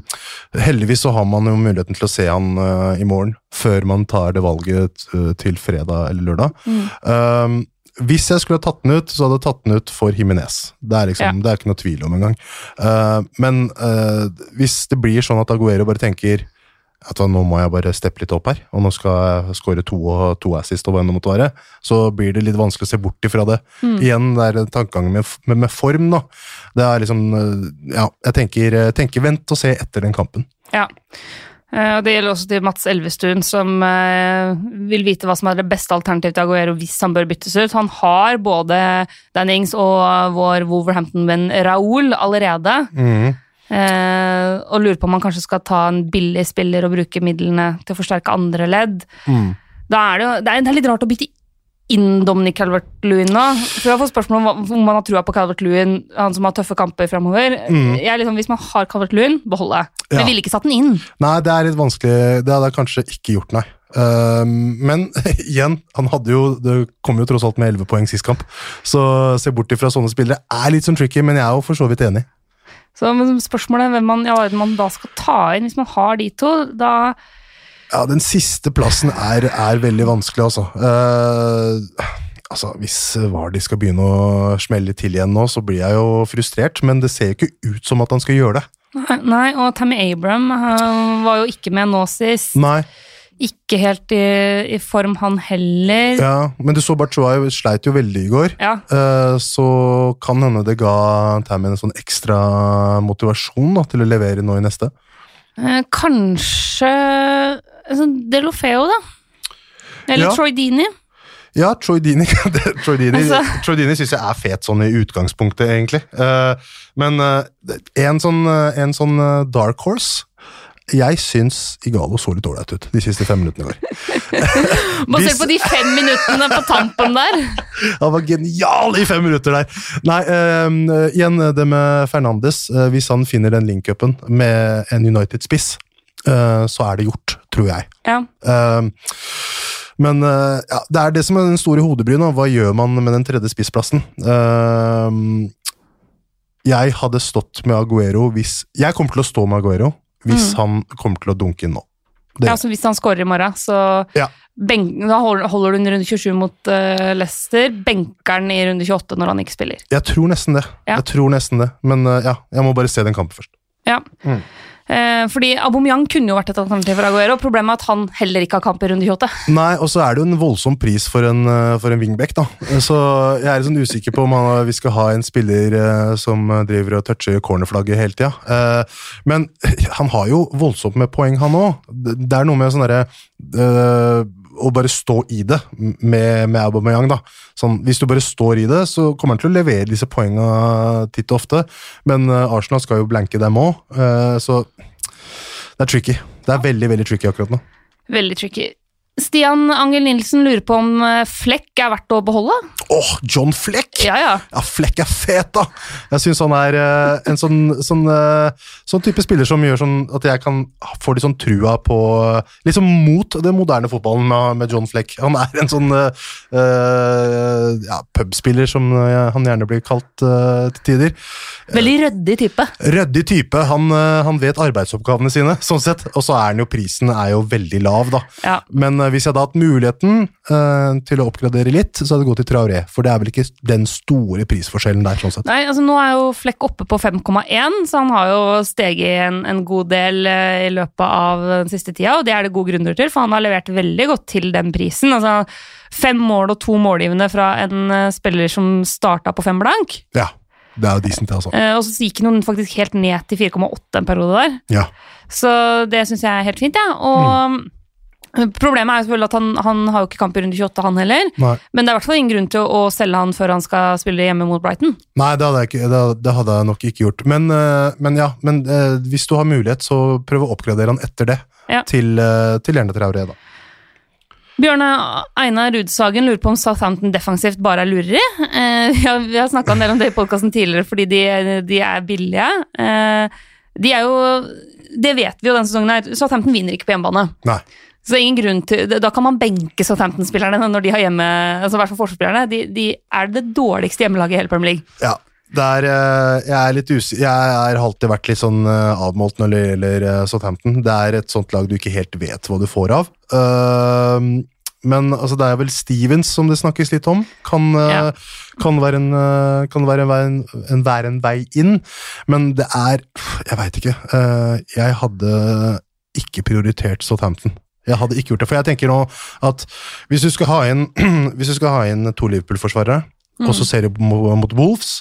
heldigvis så har man jo muligheten til å se han uh, i morgen, før man tar det valget øh, til fredag eller lørdag. Um, hvis jeg skulle ha tatt den ut, så hadde jeg tatt den ut for Jimenez. Det er liksom, Ja. det er ikke noe tvil om engang. Uh, men uh, hvis det blir sånn at Aguero bare tenker hva, nå må jeg bare steppe litt opp her, og nå skal jeg skåre to og to assist og hva enn det måtte være, så blir det litt vanskelig å se bort ifra det. Igjen, det er tankegangen med, med, med form, da. Det er liksom eh, Ja, jeg tenker, tenker vent og se etter den kampen. Ja. Eh, og Det gjelder også til Mats Elvestuen, som eh, vil vite hva som er det beste alternativet til Aguero hvis han bør byttes ut. Han har både Dannings og vår Wolverhampton-venn Raoul allerede. Mhm. Eh, og lurer på om man kanskje skal ta en billig spiller og bruke midlene til å forsterke andre ledd. Mm. Da er det, jo, det, er, litt rart å bytte inn Dominic Calvert-Lewin nå. For jeg får spørsmål om om man har trua på Calvert-Lewin, han som har tøffe kamper framover. Liksom, hvis man har Calvert-Lewin, behold det. Men Mm. Ja. ville ikke satt den inn. Nei, det er litt vanskelig. Det hadde jeg kanskje ikke gjort, nei. Uh, men igjen, han hadde jo Det kom jo tross alt med 11 poeng sist kamp, så se bort ifra sånne spillere er litt sånn tricky, men jeg er jo for så vidt enig. Så spørsmålet er hvem man, ja, man da skal ta inn, hvis man har de to. Da Ja, den siste plassen er, er veldig vanskelig, altså. Eh, altså, Hvis Vardy skal begynne å smelle til igjen nå, så blir jeg jo frustrert, men det ser jo ikke ut som at han skal gjøre det. Nei, Nei, og Tammy Abram han var jo ikke med nå sist. Nei, Ikke helt i, i form, han heller. ja, Men du så Bachuay sleit jo veldig i går. Ja. Eh, Så kan hende det ga Tammy en sånn ekstra motivasjon da, til å levere nå i neste. Eh, kanskje altså, Delofeo, da. Eller Ja. Troy Dini. Ja, Troy Dini, Troy Dini, Altså. Dini syns jeg er fet sånn i utgangspunktet, egentlig. Eh, men en sånn, en sånn dark horse Jeg syns Igalo så litt ålreit ut de siste fem minuttene i går. Basert på de fem minuttene på tampen der. Han var genial i fem minutter der! Nei, uh, igjen det med Fernandes. Uh, hvis han finner den link-upen med en United-spiss, uh, så er det gjort, tror jeg. Ja. Eh, men eh, ja, det er det som er den store hodebrynen. Hva gjør man med den tredje spissplassen? Eh, jeg hadde stått med Aguero hvis Jeg kommer til å stå med Aguero hvis han kommer til å dunke inn nå. Det- ja, så Hvis han scorer i morgen, så Ja. benk, da holder, du en runde 27 mot uh, Leicester. Benker den i runde 28 når han ikke spiller. Jeg tror nesten det. Ja. Jeg tror nesten det. Men uh, ja, jeg må bare se den kampen først. Ja. Mm. Eh, fordi Aubameyang kunne jo vært et alternativ for Aguero. Problemet er at han heller ikke har kamp i runde 28. Nei, og så er det jo en voldsom pris for en, eh, for en wingback, da. Så jeg er sånn usikker på om han, vi skal ha en spiller eh, som driver og toucher cornerflagget hele tida. Eh, men han har jo voldsomt med poeng, han òg. Det er noe med sånn derre eh, Å bare stå i det med, med Aubameyang, da. Sånn, hvis du bare står i det, så kommer han til å levere disse poengene titt og ofte. Men eh, Arsenal skal jo blanke dem òg, så det er tricky. Det er veldig, veldig tricky akkurat nå. Veldig tricky. Stian Angel Nilsen lurer på om Fleck Flekk er verdt å beholde. Åh, John Fleck! Ja, ja. Ja, Fleck er fet, da! Jeg syns han er eh, en sånn, sånn, eh, sånn type spiller som gjør sånn at jeg kan få litt sånn trua på Liksom mot den moderne fotballen med, med John Fleck. Han er en sånn eh, eh, ja, pubspiller, som eh, han gjerne blir kalt eh, til tider. Veldig ryddig type. Ryddig type. Han, eh, han vet arbeidsoppgavene sine, sånn sett. Og så er han jo prisen er jo veldig lav, da. Ja. Men eh, hvis jeg hadde hatt muligheten eh, til å oppgradere litt, så hadde det gått til Traoré. For det er vel ikke den store prisforskjellen der, sånn sett. Nei, altså Nå er jo Flekk oppe på 5,1, så han har jo steget en, en god del eh, i løpet av den siste tida, og det er det gode grunner til, for han har levert veldig godt til den prisen. Altså Fem mål og to målgivende fra en eh, spiller som starta på fem blank. Ja, det er jo decent, altså. Eh, og så gikk noen faktisk helt ned til 4,8 en periode der. Ja. Så det syns jeg er helt fint, jeg. Ja. Og Problemet er jo selvfølgelig at han, han har jo ikke kamp i runde 28, han heller. Nei. Men det er i hvert fall ingen grunn til å, å selge han før han skal spille hjemme mot Brighton. Nei, det hadde, jeg ikke, det, det hadde jeg nok ikke gjort. Men, eh, men ja, men eh, hvis du har mulighet, så prøv å oppgradere han etter det. Ja. Til, eh, til gjerne Traoré, da. Bjørne Einar Rudsagen lurer på om Southampton defensivt bare er lureri. Eh, vi har, vi har snakka en del om det i podkasten tidligere fordi de, de er billige. Eh, de er jo Det vet vi jo denne sesongen her. Southampton vinner ikke på hjemmebane. Nei. Så ingen grunn til, Da kan man benke Southampton-spillerne når de har hjemme altså i hvert fall forsvarsspillerne. De, de er det dårligste hjemmelaget i hele Premier League. Ja, det er, eh, jeg er litt usikker Jeg har alltid vært litt sånn eh, avmålt når det gjelder eh, Southampton. Det er et sånt lag du ikke helt vet hva du får av. Eh, men altså, det er vel Stevens som det snakkes litt om. Kan, Ja. kan, være, en, kan være, en, vei, en, være en vei inn. Men det er Jeg veit ikke. Jeg hadde ikke prioritert Southampton. Jeg hadde ikke gjort det, for jeg tenker nå at hvis du skal ha inn, hvis du skal ha inn to Liverpool-forsvarere, og så ser du mot Wolves,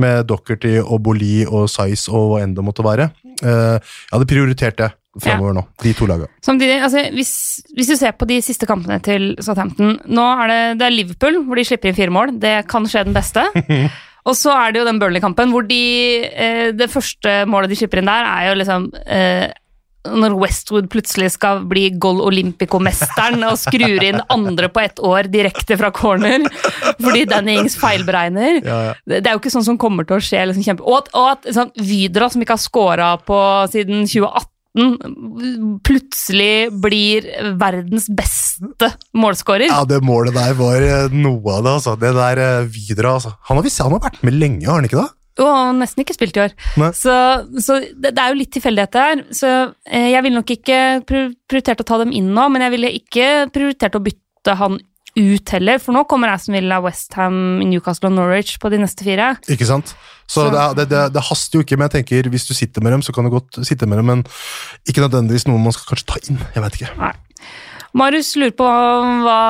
med Dockerty og Boli og Size og hva enn det måtte være, eh, jeg hadde prioritert det framover nå, de to lagene. Samtidig, altså, hvis, hvis du ser på de siste kampene til Southampton Nå er det, det er Liverpool, hvor de slipper inn fire mål. Det kan skje den beste. Og så er det jo den Burnley-kampen, hvor de eh, Det første målet de slipper inn der, er jo liksom eh, når Westwood plutselig skal bli Gol Olympico-mesteren og skrur inn andre på ett år direkte fra corner fordi Danny Ings feilberegner. Ja, ja. Det er jo ikke sånn som kommer til å skje. Liksom, kjempe. Og at, og at sånn, Vydra, som ikke har scora på siden 2018, plutselig blir verdens beste målskårer. Ja, det målet der var eh, noe av det, altså. Det der eh, Vidra, altså. Han har, visst- han har vært med lenge, har han ikke det? Og han nesten ikke spilt i år. Nei. Så, så det, det er jo litt tilfeldighet her. Så eh, jeg ville nok ikke prioritert å ta dem inn nå, men jeg ville ikke prioritert å bytte han ut heller, for nå kommer Aston Villa, Westham, Newcastle og Norwich på de neste fire. Ikke sant? Så, Så- Det, det, det, haster jo ikke, men jeg tenker hvis du sitter med dem, så kan du godt sitte med dem, men ikke nødvendigvis noe man skal kanskje ta inn. Jeg vet ikke. Marius lurer på hva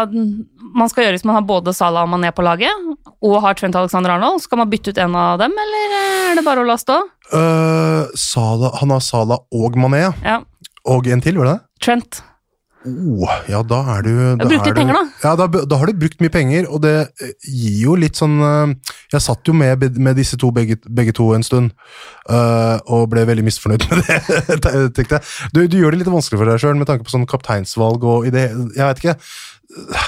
man skal gjøre hvis man har både Salah og Mané på laget, og har Trent Alexander Arnold. Skal man bytte ut en av dem, eller er det bare å la stå? Uh, Sala, han har Sala og Mané. Ja, og en til, var det det? Trent. Oh, ja, da er du da brukt er litt penger, da. Ja, da, da har du brukt mye penger, og det eh, gir jo litt sånn eh, Jeg satt jo med, med disse to begge, begge to en stund, uh, og ble veldig misfornøyd med det. tenkte jeg. Du, du gjør det litt vanskelig for deg sjøl med tanke på sånn kapteinsvalg og i det Jeg vet ikke.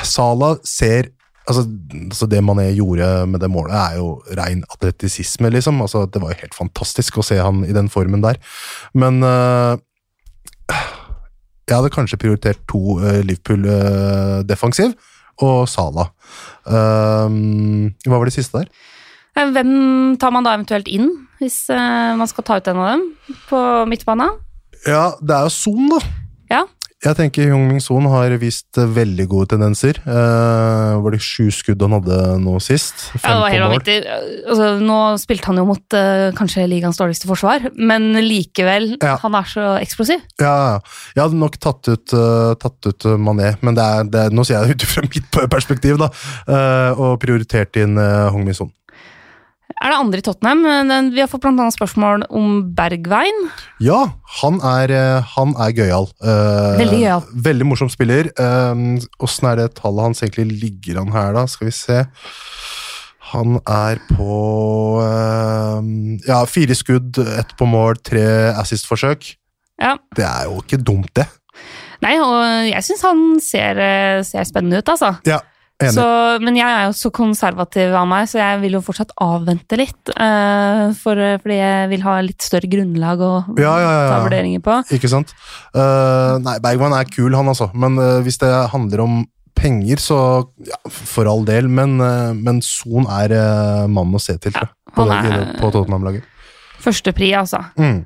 Sala ser Altså, altså Det Mané gjorde med det målet, er jo rein atletisisme, liksom. Altså, det var jo helt fantastisk å se han i den formen der. Men eh, jeg hadde kanskje prioritert to uh, Liverpool-defensiv og Sala. Um, hva var det siste der? Eh, Hvem tar man da eventuelt inn, hvis eh, man skal ta ut en av dem på midtbanen? Ja, det er jo Son, da. Ja. Jeg tenker Jung-Ming Son har vist eh, veldig gode tendenser. Eh, var det sju skudd han hadde nå sist? Fem Ja, det var helt vanvittig. Altså, nå spilte han jo mot eh, kanskje ligaens dårligste forsvar, men likevel, Ja. han er så eksplosiv. Ja, jeg hadde nok tatt ut, uh, tatt ut eh, Mané, men det er, det er, nå sier jeg det ut fra mitt perspektiv, da, uh, og prioritert inn uh, Hong-Min Son. Er det andre i Tottenham? Vi har fått blant annet spørsmål om Bergveien. Ja, han er, eh, han er gøyal. Eh, Veldig gøyal. Veldig morsom spiller. Åssen er det tallet hans egentlig ligger han her, da? Skal vi se. Han er på eh, ja, fire skudd, ett på mål, tre assist-forsøk. Ja. Det er jo ikke dumt, det. Nei, og jeg syns han ser, eh, ser spennende ut, altså. Ja. Så, men jeg er jo så konservativ av meg, så jeg vil jo fortsatt avvente litt. Uh, for, fordi jeg vil ha litt større grunnlag å Ja, ja, ja, ta vurderinger på. Ikke sant? Uh, nei, Bergman er kul, han altså. Men uh, hvis det handler om penger, så ja, for all del. Men, men Son er mannen å se til. På, på Tottenham-laget. Førstepri, altså. Mm.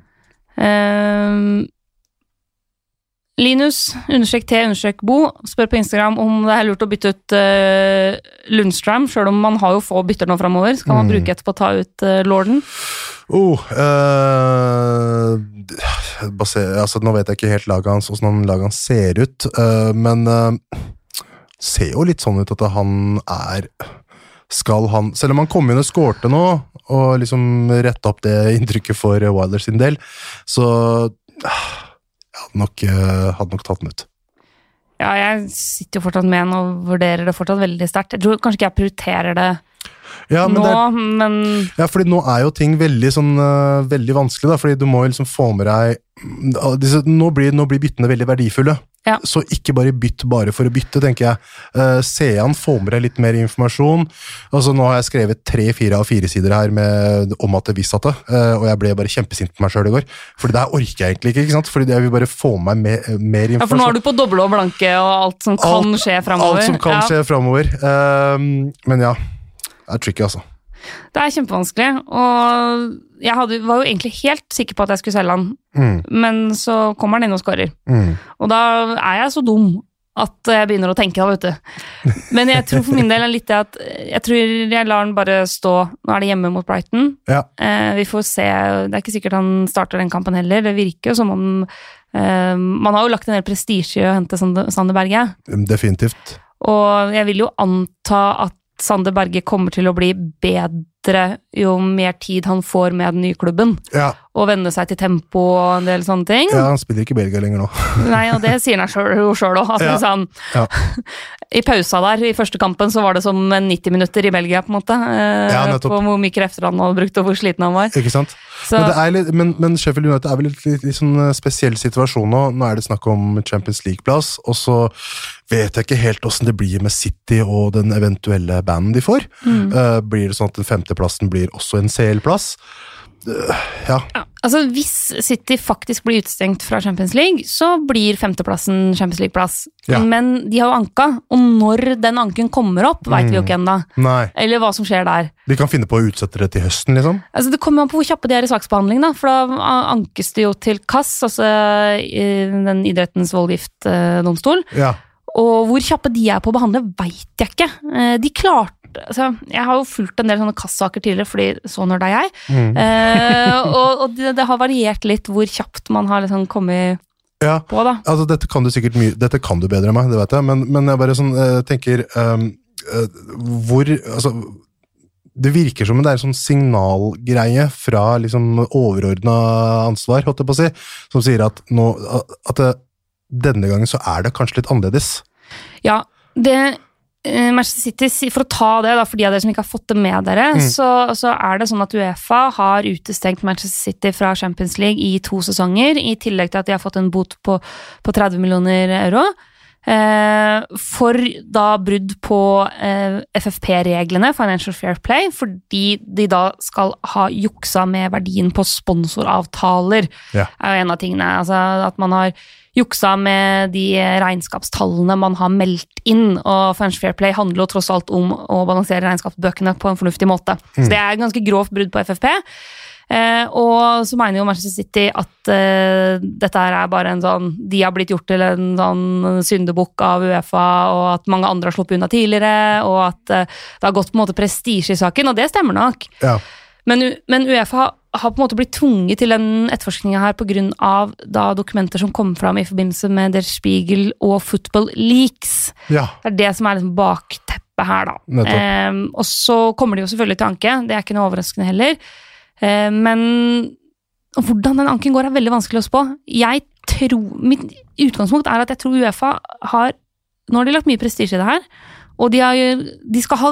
Uh, Linus, understrek T, understrek Bo, spør på Instagram om det er lurt å bytte ut uh, Lundstrøm, sjøl om man har jo få bytter nå framover. Skal man Mm. bruke etterpå å ta ut uh, Lorden? Oh, uh, baser, altså, nå vet jeg ikke helt laget hans, hvordan laget hans ser ut, uh, men uh, ser jo litt sånn ut at han er Skal han Selv om han kom inn og skårte nå, og liksom retta opp det inntrykket for Wilder sin del, så hadde nok, eh, hadde nok tatt den ut. Ja, jeg sitter jo fortsatt med den og vurderer det fortsatt veldig sterkt. Jeg tror kanskje ikke jeg prioriterer det Ja, men nå, er, men Ja, fordi nå er jo ting veldig sånn uh, veldig vanskelig, da, fordi du må liksom få med deg uh, disse, nå, blir, nå blir byttene veldig verdifulle. Ja. Så ikke bare bytt bare for å bytte, tenker jeg. Uh, Se an, få med deg litt mer informasjon. Altså Nå har jeg skrevet tre-fire av fire sider her med, om at det visste at det, uh, og jeg ble bare kjempesint på meg sjøl i går. Fordi det her orker jeg egentlig ikke, ikke sant? Fordi jeg vil bare få med meg mer, mer ja. For nå er du på doble og blanke og alt som kan Alt- skje framover. Alt som kan ja, skje framover. Men ja, det er tricky, altså. Det er kjempevanskelig. Og jeg hadde, var jo egentlig helt sikker på at jeg skulle selge han, Mm, men så kommer han inn og skårer. mm. Og da er jeg så dum at jeg begynner å tenke, da, vet du. Men jeg tror for min del er litt det at jeg tror jeg lar han bare stå. Nå er det hjemme mot Brighton. Ja. Eh, vi får se. Det er ikke sikkert han starter den kampen heller. Det virker jo som om eh, Man har jo lagt en del prestisje i å hente Sander Berge. Definitivt. Og jeg vil jo anta at Sander Berge kommer til å bli bedre jo mer tid han får med den nye klubben. Ja, Og venne seg til tempo og en del sånne ting. ja han spiller ikke i Belgia lenger nå. Nei, og det sier han jo sjøl òg. Altså, Ja. sånn, Ja. I pausa der, i første kampen, så var det som 90 minutter i Belgia, på en måte. Eh, Ja, på hvor mye krefter han hadde brukt, og hvor sliten han var. Ikke sant? Men, det litt, men, men Sheffield United er vel litt, litt, litt sånn eh, spesiell situasjon nå. Nå er det snakk om Champions League-plass, og så vet jeg ikke helt åssen det blir med City og den eventuelle banden de får. mm. Uh, blir det sånn at den femteplassen blir også en CL-plass? Eh, ja. ja, altså, hvis City faktisk blir utestengt fra Champions League, så blir femteplassen Champions League-plass. Ja. Men de har jo anka, og når den anken kommer opp, veit vi jo Mm. ikke ennå. Eller hva som skjer der. De kan finne på å utsette det til høsten, liksom. Altså, det kommer an på hvor kjappe de er i saksbehandling, da. For da ankes det jo til KAS, altså den idrettens voldgiftdomstol. Ja. Og hvor kjappe de er på å behandle, veit jeg ikke. Eh, De klarte altså, Jeg har jo fulgt en del sånne kassaker tidligere, fordi så nerd er jeg. Mm. Eh, og og det, det har variert litt hvor kjapt man har liksom kommet ja. på, da. Altså, dette kan du sikkert mye Dette kan du bedre enn meg, det vet jeg, men, men jeg bare sånn eh, tenker ehm, eh, Hvor Altså det virker som det er en sånn signalgreie fra liksom overordna ansvar, holdt jeg på å si, som sier at, nå, at det, denne gangen så er det kanskje litt annerledes. Ja, det Manchester City, For å ta det, da, for de av dere som ikke har fått det med dere, Mm. så, så er det sånn at Uefa har utestengt Manchester City fra Champions League i to sesonger, i tillegg til at de har fått en bot på, på 30 millioner euro. Eh, for da brudd på eh, FFP-reglene, Financial Fair Play, fordi de da skal ha juksa med verdien på sponsoravtaler. Ja. er jo en av tingene. Altså at man har juksa med de regnskapstallene man har meldt inn. Og Financial Fair Play handler jo tross alt om å balansere regnskapsbøkene på en fornuftig måte. Så det er et ganske grovt brudd på FFP. Eh, og så mener jo Manchester City at eh, dette her er bare en sånn De har blitt gjort til en sånn syndebukk av Uefa, og at mange andre har sluppet unna tidligere, og at eh, det har gått på en måte prestisje i saken, og det stemmer nok. Ja. Men, men Uefa har på en måte blitt tvunget til den etterforskninga her pga. dokumenter som kom fram i forbindelse med Der Spiegel og Football Leaks. ja. Det er det som er liksom bakteppet her, da. Ehm, og så kommer de jo selvfølgelig til anke, det er ikke noe overraskende heller. Ehm, men hvordan den anken går, er veldig vanskelig å spå. Jeg tror, Mitt utgangspunkt er at jeg tror Uefa har Nå har de lagt mye prestisje i det her, og de, har, de skal ha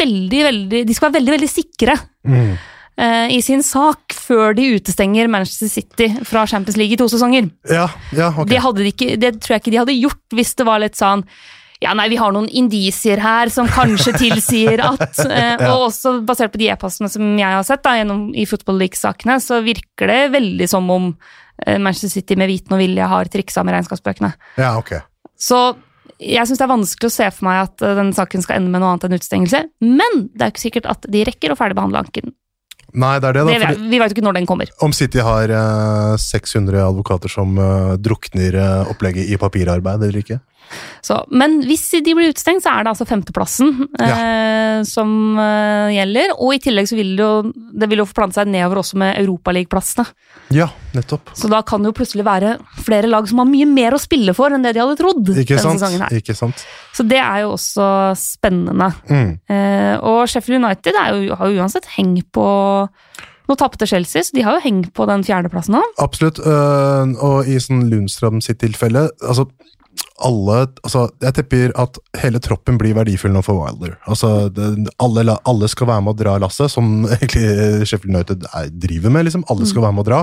veldig, veldig De skal være veldig, veldig sikre Mm. eh, i sin sak før de utestenger Manchester City fra Champions League i to sesonger. ja, ja, okay. Det, hadde de ikke, det tror jeg ikke de hadde gjort hvis det var litt sånn ja, nei, vi har noen indisier her som kanskje tilsier at eh, Og også basert på de e-postene som jeg har sett da, gjennom, i Football League-sakene, så virker det veldig som om eh, Manchester City med viten og vilje har triksa med regnskapsbøkene. Ja, ok. Så jeg syns det er vanskelig å se for meg at uh, den saken skal ende med noe annet enn utestengelse. Men det er jo ikke sikkert at de rekker å ferdigbehandle anken. Nei, det er det, da. Det, vi- veit vet jo ikke når den kommer. Om City har uh, 600 advokater som uh, drukner eh, opplegget i papirarbeid eller ikke? Så, men hvis de blir utestengt, så er det altså femteplassen eh, som eh, gjelder. Og i tillegg så vil det jo, det vil jo forplante seg nedover også med Europaligaplassene. Ja, nettopp. Så da kan det jo plutselig være flere lag som har mye mer å spille for enn det de hadde trodd. Ikke sant? Ikke sant? Så det er jo også spennende. Mm. Eh, og Sheffield United jo, har jo uansett heng på Nå tapte Chelsea, så de har jo hengt på den fjerdeplassen nå. Absolutt. øh, og i sånn Lundstrøm sitt tilfelle altså alle, altså Jeg tipper at hele troppen blir verdifull nå for Wilder. Altså, det, alle, alle skal være med å dra lasset, som egentlig Sheffield United er, driver med. liksom, Alle skal være med å dra.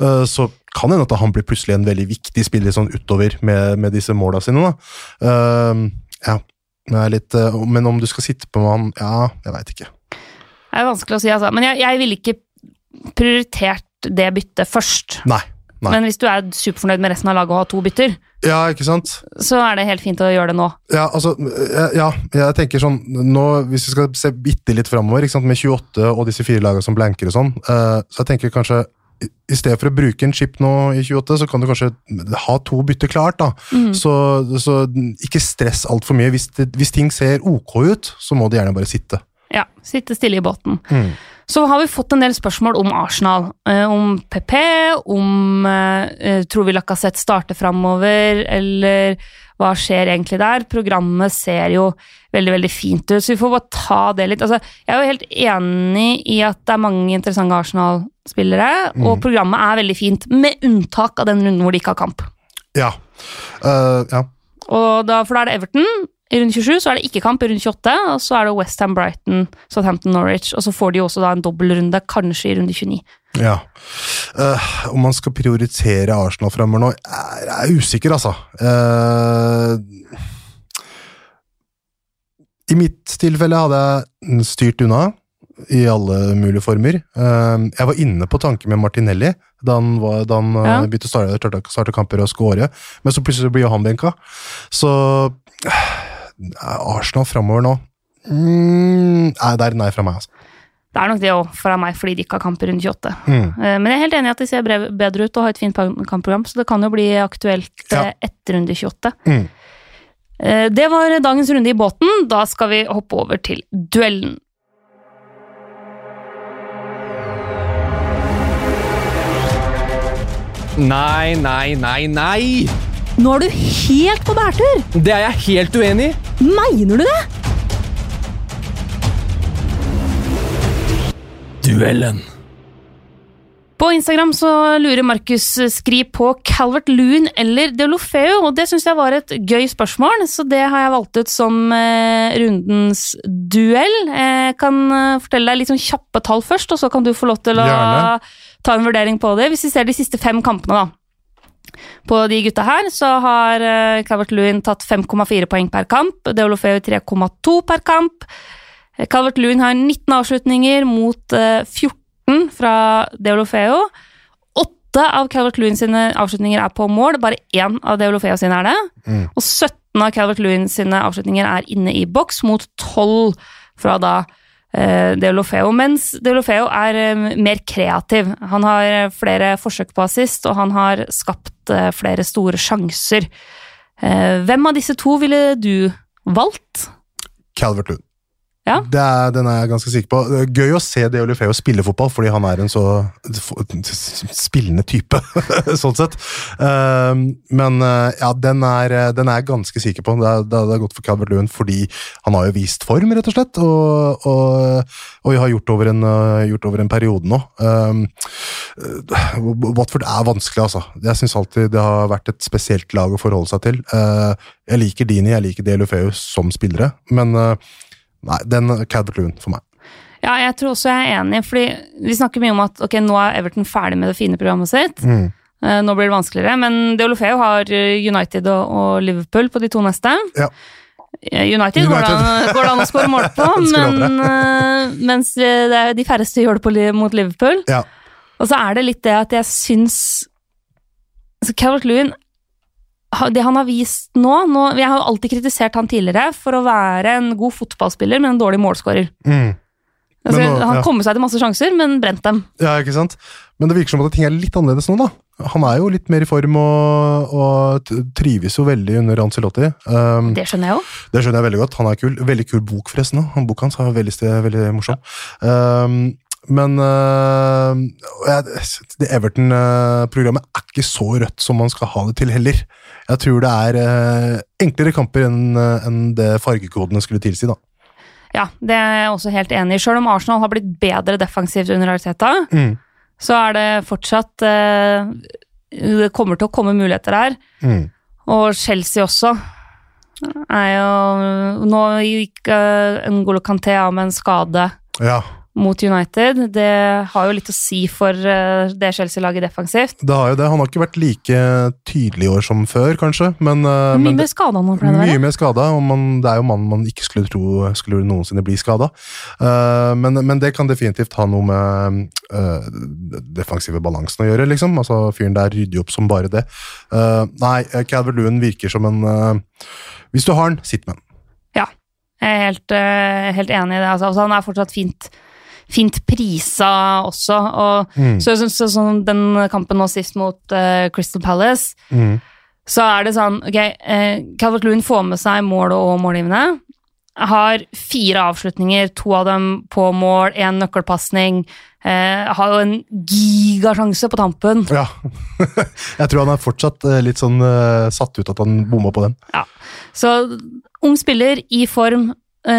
Uh, så kan hende at han blir plutselig en veldig viktig spiller sånn utover med, med disse måla sine. da. Uh, ja, litt, uh, Men om du skal sitte på med han Ja, jeg veit ikke. Det er vanskelig å si, altså. Men jeg, jeg ville ikke prioritert det byttet først. Nei. Nei. Men hvis du er superfornøyd med resten av laget og har to bytter, Ja, ikke sant? så er det helt fint å gjøre det nå. Ja, altså, ja, jeg tenker sånn nå, Hvis vi skal se bitte litt framover, med 28 og disse fire lagene som blanker og sånn, uh, så jeg tenker kanskje i- i stedet for å bruke en chip nå i 28, så kan du kanskje ha to bytter klart. da. Mm. Så, så ikke stress altfor mye. Hvis, det, hvis ting ser ok ut, så må de gjerne bare sitte. Ja, sitte stille i båten. Mm. Så har vi fått en del spørsmål om Arsenal. Eh, om PP, om eh, eh, tror vi Lacassette starter framover, eller hva skjer egentlig der? Programmet ser jo veldig veldig fint ut, så vi får bare ta det litt. Altså, jeg er jo helt enig i at det er mange interessante Arsenal-spillere, og programmet er veldig fint, med unntak av den runden hvor de ikke har kamp. Ja. Uh, ja. Da, for da er det Everton i runde 27, så er det ikke kamp i runde 28, og så er det Westham, Brighton, Southampton, Norwich, og så får de jo også da en dobbeltrunde, kanskje i runde 29. ja. Uh, om man skal prioritere Arsenal fremover nå, jeg er usikker, altså. Uh, I mitt tilfelle hadde jeg styrt unna i alle mulige former. Uh, jeg var inne på tanken med Martinelli da han, var, da han Ja. begynte å starte, starte, kamper og skåre, men så plutselig blir han benka. Så Arsenal framover nå mm, Nei, det er nei fra meg, altså. Det er nok det òg fra meg, fordi de ikke har kamp i runde 28. Mm. Eh, Men jeg er helt enig i at de ser bedre ut og har et fint kampprogram, så det kan jo bli aktuelt Ja. eh, etter runde 28. Mm. Eh, Det var dagens runde i båten. Da skal vi hoppe over til duellen. Nei, nei, nei, nei! Nå er du helt på bærtur! Det er jeg helt uenig i. Mener du det? Duellen. På Instagram så lurer Markus Skri på Calvert Loon eller Deolofeu, og det syns jeg var et gøy spørsmål, så det har jeg valgt ut som eh, rundens duell. Jeg kan eh, fortelle deg litt sånn kjappe tall først, og så kan du få lov til å Gjerne. ta en vurdering på det. Hvis vi ser de siste fem kampene, da. På de gutta her så har eh, Calvert Loon tatt 5,4 poeng per kamp, Deolofeu 3,2 per kamp. Calvert Lewin har 19 avslutninger mot eh, 14 fra Deolofeo. Åtte av Calvert Lewin sine avslutninger er på mål, bare én av Deolofeo sine er det. Mm. Og 17 av Calvert Lewin sine avslutninger er inne i boks, mot 12 fra da eh, Deulofeo. Mens Deolofeo er eh, mer kreativ. Han har eh, flere forsøk på assist, og han har skapt flere store sjanser. Hvem av disse to ville du valgt? Calvert Lund. Ja. Det er, den er jeg ganske sikker på. Det er Gøy å se De Olifeo spille fotball, fordi han er en så spillende type, sånn sett. Um, men uh, ja, den er, den er jeg ganske sikker på. Det er, det er godt for Calvert Lewin fordi han har jo vist form, rett og slett. Og, og, og har gjort over en, uh, gjort over en periode nå. Uh, Watford er vanskelig, altså. Jeg syns alltid det har vært et spesielt lag å forholde seg til. Jeg liker Dini, jeg liker De Olifeo som spillere, men Nei, den Calvert Lewin for meg. Ja, jeg tror også jeg er enig, fordi vi snakker mye om at ok, nå er Everton ferdig med det fine programmet sitt. Mm. Eh, Nå blir det vanskeligere, men Deolofeo har eh, United og, Liverpool på de to neste. Ja. United, United, Går, det an, går det an å skåre mål på, men, eh, mens eh, det er de færreste gjør det på, mot Liverpool. Ja. Og så er det litt det at jeg syns altså Calvert Lewin det han har vist nå, nå Jeg har alltid kritisert han tidligere for å være en god fotballspiller, men en dårlig målskårer. Mm. Altså, nå- han ja. kom seg til masse sjanser, men brent dem. Ja, ikke sant? Men det virker som at ting er litt annerledes nå, da. Han er jo litt mer i form og, og trives jo veldig under Ancelotti. Um, det. Det skjønner jeg jo. skjønner jeg veldig godt. Han er kul. Veldig kul bok, forresten. Han Boka hans er veldig, veldig morsom. Um, men jeg- det Everton-programmet er ikke så rødt som man skal ha det til heller. Jeg tror det er uh, enklere kamper enn uh, enn det fargekodene skulle tilsi, da. Ja, det er jeg også helt enig i. Selv om Arsenal har blitt bedre defensivt under Arteta, Mm. så er det fortsatt eh, Det kommer til å komme muligheter her. Mm. Og Chelsea også er jo Nå gikk uh, N'Golo Kanté av med en skade Ja. Mot United. Det har jo litt å si for eh, det Chelsea-laget defensivt. Det har jo det. Han har ikke vært like tydelig i år som før, kanskje. Men, uh, Mye men mer skada nå, pleier det å være. Mye mer skada, og man, det er jo mannen man ikke skulle tro skulle noensinne bli skada. men, men det kan definitivt ha noe med uh, defensive balansen å gjøre, liksom. Altså Fyren der rydder jo opp som bare det. Uh, nei, Calvert Lewin virker som en uh, Hvis du har den, sitt med den. Ja, Jeg er helt, eh, helt enig i det. Altså, altså, han er fortsatt fint, fint prisa også. Og Mm. så, jeg så, sånn den kampen nå sist mot uh, Crystal Palace, Mm. så er det sånn Ok, uh, Calvert Lewin får med seg mål og målgivende. Har fire avslutninger, to av dem på mål, én nøkkelpasning. Eh, har jo en gigasjanse på tampen. Ja. jeg tror han er fortsatt eh, litt sånn eh, satt ut at han bomma på den. Så ung spiller i form,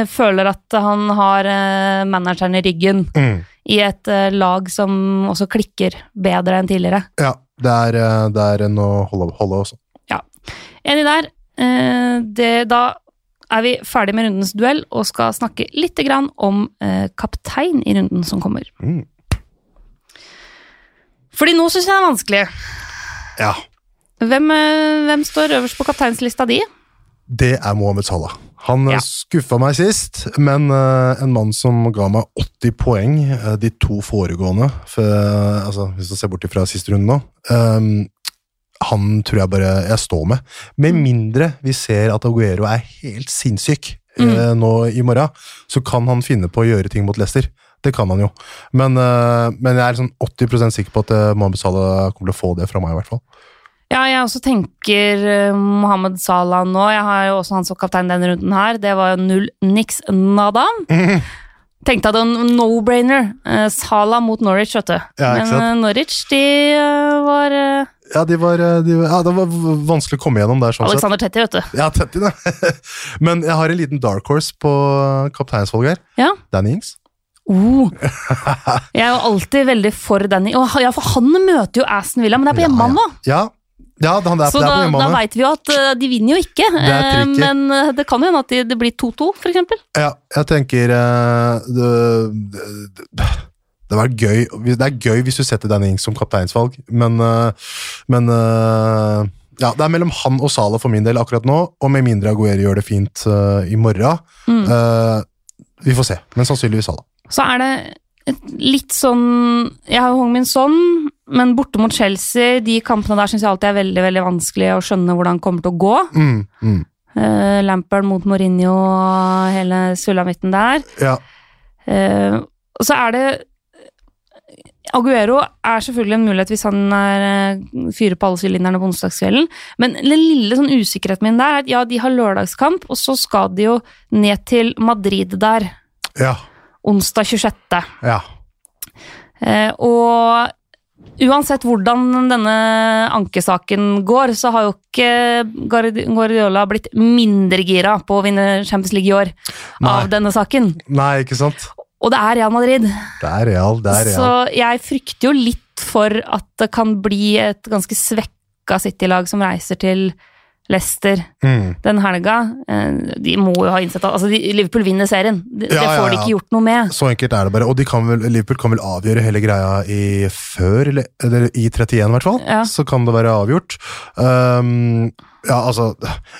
føler at han har eh, manageren i ryggen Mm. i et eh, lag som også klikker bedre enn tidligere. Ja, det er, eh, det er en å holde, holde også. Enig der. Eh, det, da er vi ferdig med rundens duell og skal snakke litt grann om eh, kaptein i runden som kommer. Mm. Fordi nå syns jeg det er vanskelig. Ja, Hvem, eh, hvem står øverst på kapteinslista di? det er Mohammed Salah. Han eh, Ja. skuffa meg sist, men uh, en mann som ga meg 80 poeng uh, de to foregående, for, uh, altså, hvis du ser bort fra siste runde nå ehm, Han tror jeg bare jeg står med. Med mindre vi ser at Aguero er helt sinnssyk mm. nå i morgen, så kan han finne på å gjøre ting mot Leicester. Det kan han jo. Men, men jeg er liksom 80% sikker på at Mohammed Salah kommer til å få det fra meg, i hvert fall. Ja, jeg også tenker eh, Mohammed Salah nå. Jeg har jo også han som kaptein denne runden her. Det var null niks nada. Tenkte at det var no-brainer. Eh, Salah mot Norwich, vet du. Ja, Men eh, Norwich, de var Ja, de var, de, ja, det var vanskelig å komme gjennom der. sånn. Alexander Tetti, vet du. Ja, Tetti, da. Men jeg har en liten dark horse på kapteinsvalget her. Ja. Danny Ings. Oh. Jeg er jo alltid veldig for Danny. Oh, ja, for han møter jo Aston Villa, men det er på hjemmebane, ja, Ja, ja han er, Så da, da veit vi jo at eh, de vinner jo ikke. Det eh. Men eh, det kan jo hende at de, det blir 2-2, for eksempel. Ja, jeg tenker det, det, gøy Det er gøy hvis du setter Danny Ings som kapteinsvalg, men, men ja, Det er mellom han og Salah for min del akkurat nå, og med mindre Aguero gjør det fint i morgen. Mm. Vi får se, men sannsynligvis Salah. Så er det et litt sånn Jeg har jo Hong Min Son, men borte mot Chelsea, de kampene der syns jeg alltid er veldig veldig vanskelig å skjønne hvordan det kommer til å gå. Mm, mm. Uh, Lampard mot Mourinho og hele sulamitten der. Ja, Uh, og så er det Aguero er selvfølgelig en mulighet hvis han er, eh, fyrer på alle sylinderne på onsdagskvelden, men den lille sånn usikkerheten min der er at ja, de har lørdagskamp, og så skal de jo ned til Madrid der ja, onsdag 26. ja. Eh, og uansett hvordan denne ankesaken går, så har jo ikke Guardiola blitt mindre gira på å vinne Champions League i år Nei. av denne saken. Nei, ikke sant? Og det er Real Madrid. Det er real, det er real. Så jeg frykter jo litt for at det kan bli et ganske svekka City-lag som reiser til Leicester Mm. den helga. Eh, De må jo ha innsett altså, de- Liverpool vinner serien. Det, Ja, det ja, får de ikke gjort noe med. Så enkelt er det bare. Og de kan vel, Liverpool kan vel avgjøre hele greia i før, eller, eller i 31 i hvert fall. Ja. Så kan det være avgjort. Um, ja, altså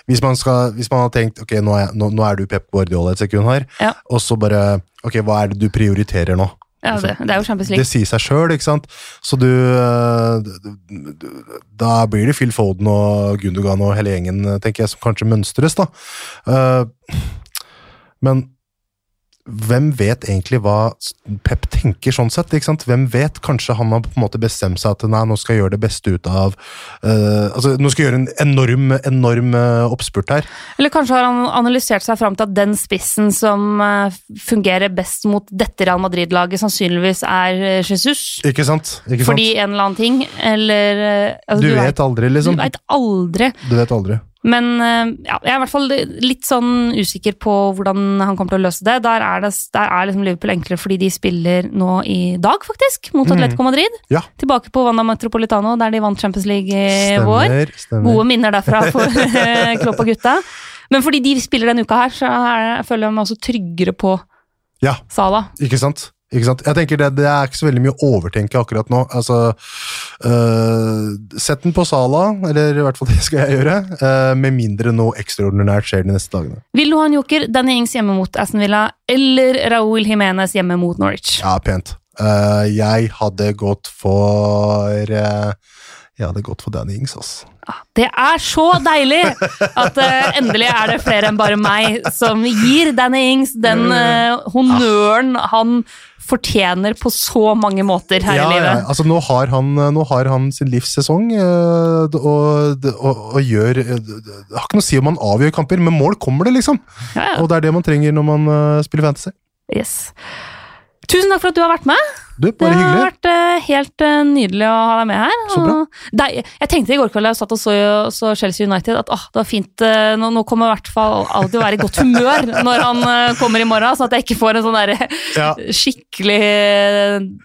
hvis man, skal, hvis man har tenkt ok, nå er, nå, nå er du Pep Guardiola et sekund her, Ja. og så bare ok, hva er det du prioriterer nå? Ja, det, det er jo Champions League. Det sier seg sjøl, ikke sant? Så du du, d- d- Da blir det Phil Foden og Gundogan og hele gjengen, tenker jeg, som kanskje mønstres, da. Eh, men hvem vet egentlig hva Pep tenker sånn sett? ikke sant? Hvem vet? Kanskje han har på en måte bestemt seg at nei, nå skal jeg gjøre det beste ut av uh, altså Nå skal jeg gjøre en enorm, enorm uh, oppspurt her. Eller kanskje har han analysert seg fram til at den spissen som uh, fungerer best mot dette Real Madrid-laget, sannsynligvis er Jesus. Ikke sant? Ikke sant? Fordi en eller annen ting, eller altså, du, vet aldri, liksom. Du veit aldri. Du vet aldri. Men eh, ja, jeg er i hvert fall litt sånn usikker på hvordan han kommer til å løse det. Der er, det, der er liksom Liverpool enklere fordi de spiller nå i dag, faktisk, mot Mhm. Atletico Madrid. Ja. Tilbake på Wanda Metropolitano, der de vant Champions League i vår. Stemmer. stemmer. Gode minner derfra for Klopp og gutta. Men fordi de spiller denne uka her, så jeg føler jeg meg også tryggere på Ja. Sala. Ikke sant? Ikke sant? Jeg tenker det, det er ikke så veldig mye å overtenke akkurat nå. Altså, øh, Sett den på Sala, eller i hvert fall det skal jeg gjøre. Uh, med mindre noe ekstraordinært skjer de neste dagene. Vil du ha en joker? Danny Ings hjemme mot Aston Villa eller Raúl Jiménez hjemme mot Norwich? Ja, pent. Uh, jeg hadde gått for Jeg hadde gått for Danny Ings, ass. Det er så deilig at uh, endelig er det flere enn bare meg som gir Danny Ings den uh, honnøren han fortjener på så mange måter her Ja, i ja, livet. altså nå har, han, nå har han sin livssesong, eh, og, og, og gjør eh, Det har ikke noe å si om han avgjør kamper, men mål kommer det, liksom. Ja, ja. Og det er det man trenger når man eh, spiller Fantasy. Yes. Tusen takk for at du har vært med. Du, Det bare har vært uh, helt uh, nydelig å ha deg med her. Så bra. Deg, jeg tenkte i går kveld da jeg satt og så, så Chelsea United at oh, det var fint uh, Nå, nå kommer i hvert fall alltid å være i godt humør når han kommer i morgen, sånn at jeg ikke får en sånn der, Ja. skikkelig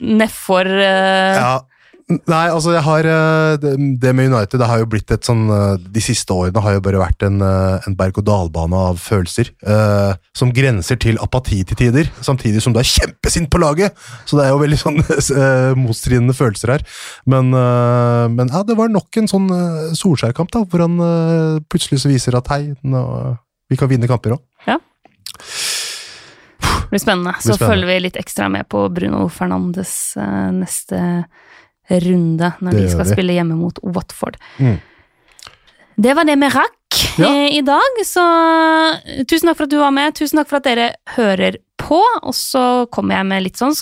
nedfor Ja. Nei, altså jeg har eh, Det med United det har jo blitt et sånn eh, De siste årene har jo bare vært en, eh, en berg-og-dal-bane av følelser. eh, som grenser til apati til tider, samtidig som du er kjempesint på laget! Så det er jo veldig sånn motstridende følelser her. Men, eh, men ja, det var nok en sånn Solskjær-kamp, da, hvor han eh, plutselig så viser at hei, nå, vi kan vinne kamper òg. Det blir spennende. Så Blir spennende. følger vi litt ekstra med på Bruno Fernandes neste runde, når Det de skal spille hjemme mot Watford. Mm. Det var det vi rakk Ja. eh, i dag, så eh, tusen takk for at du var med. Tusen takk for at dere hører på. Og så kommer jeg med litt sånn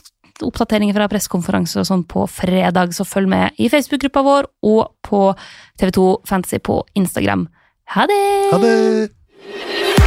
oppdateringer fra pressekonferanser og sånn på fredag, så følg med i Facebook-gruppa vår og på TV2 Fantasy på Instagram. Ha det! Ha det!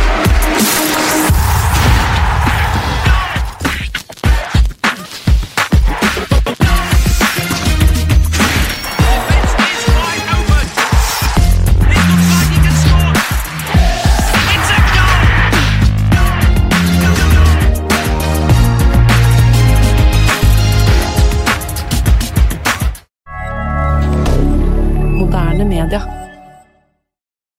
Moderne media.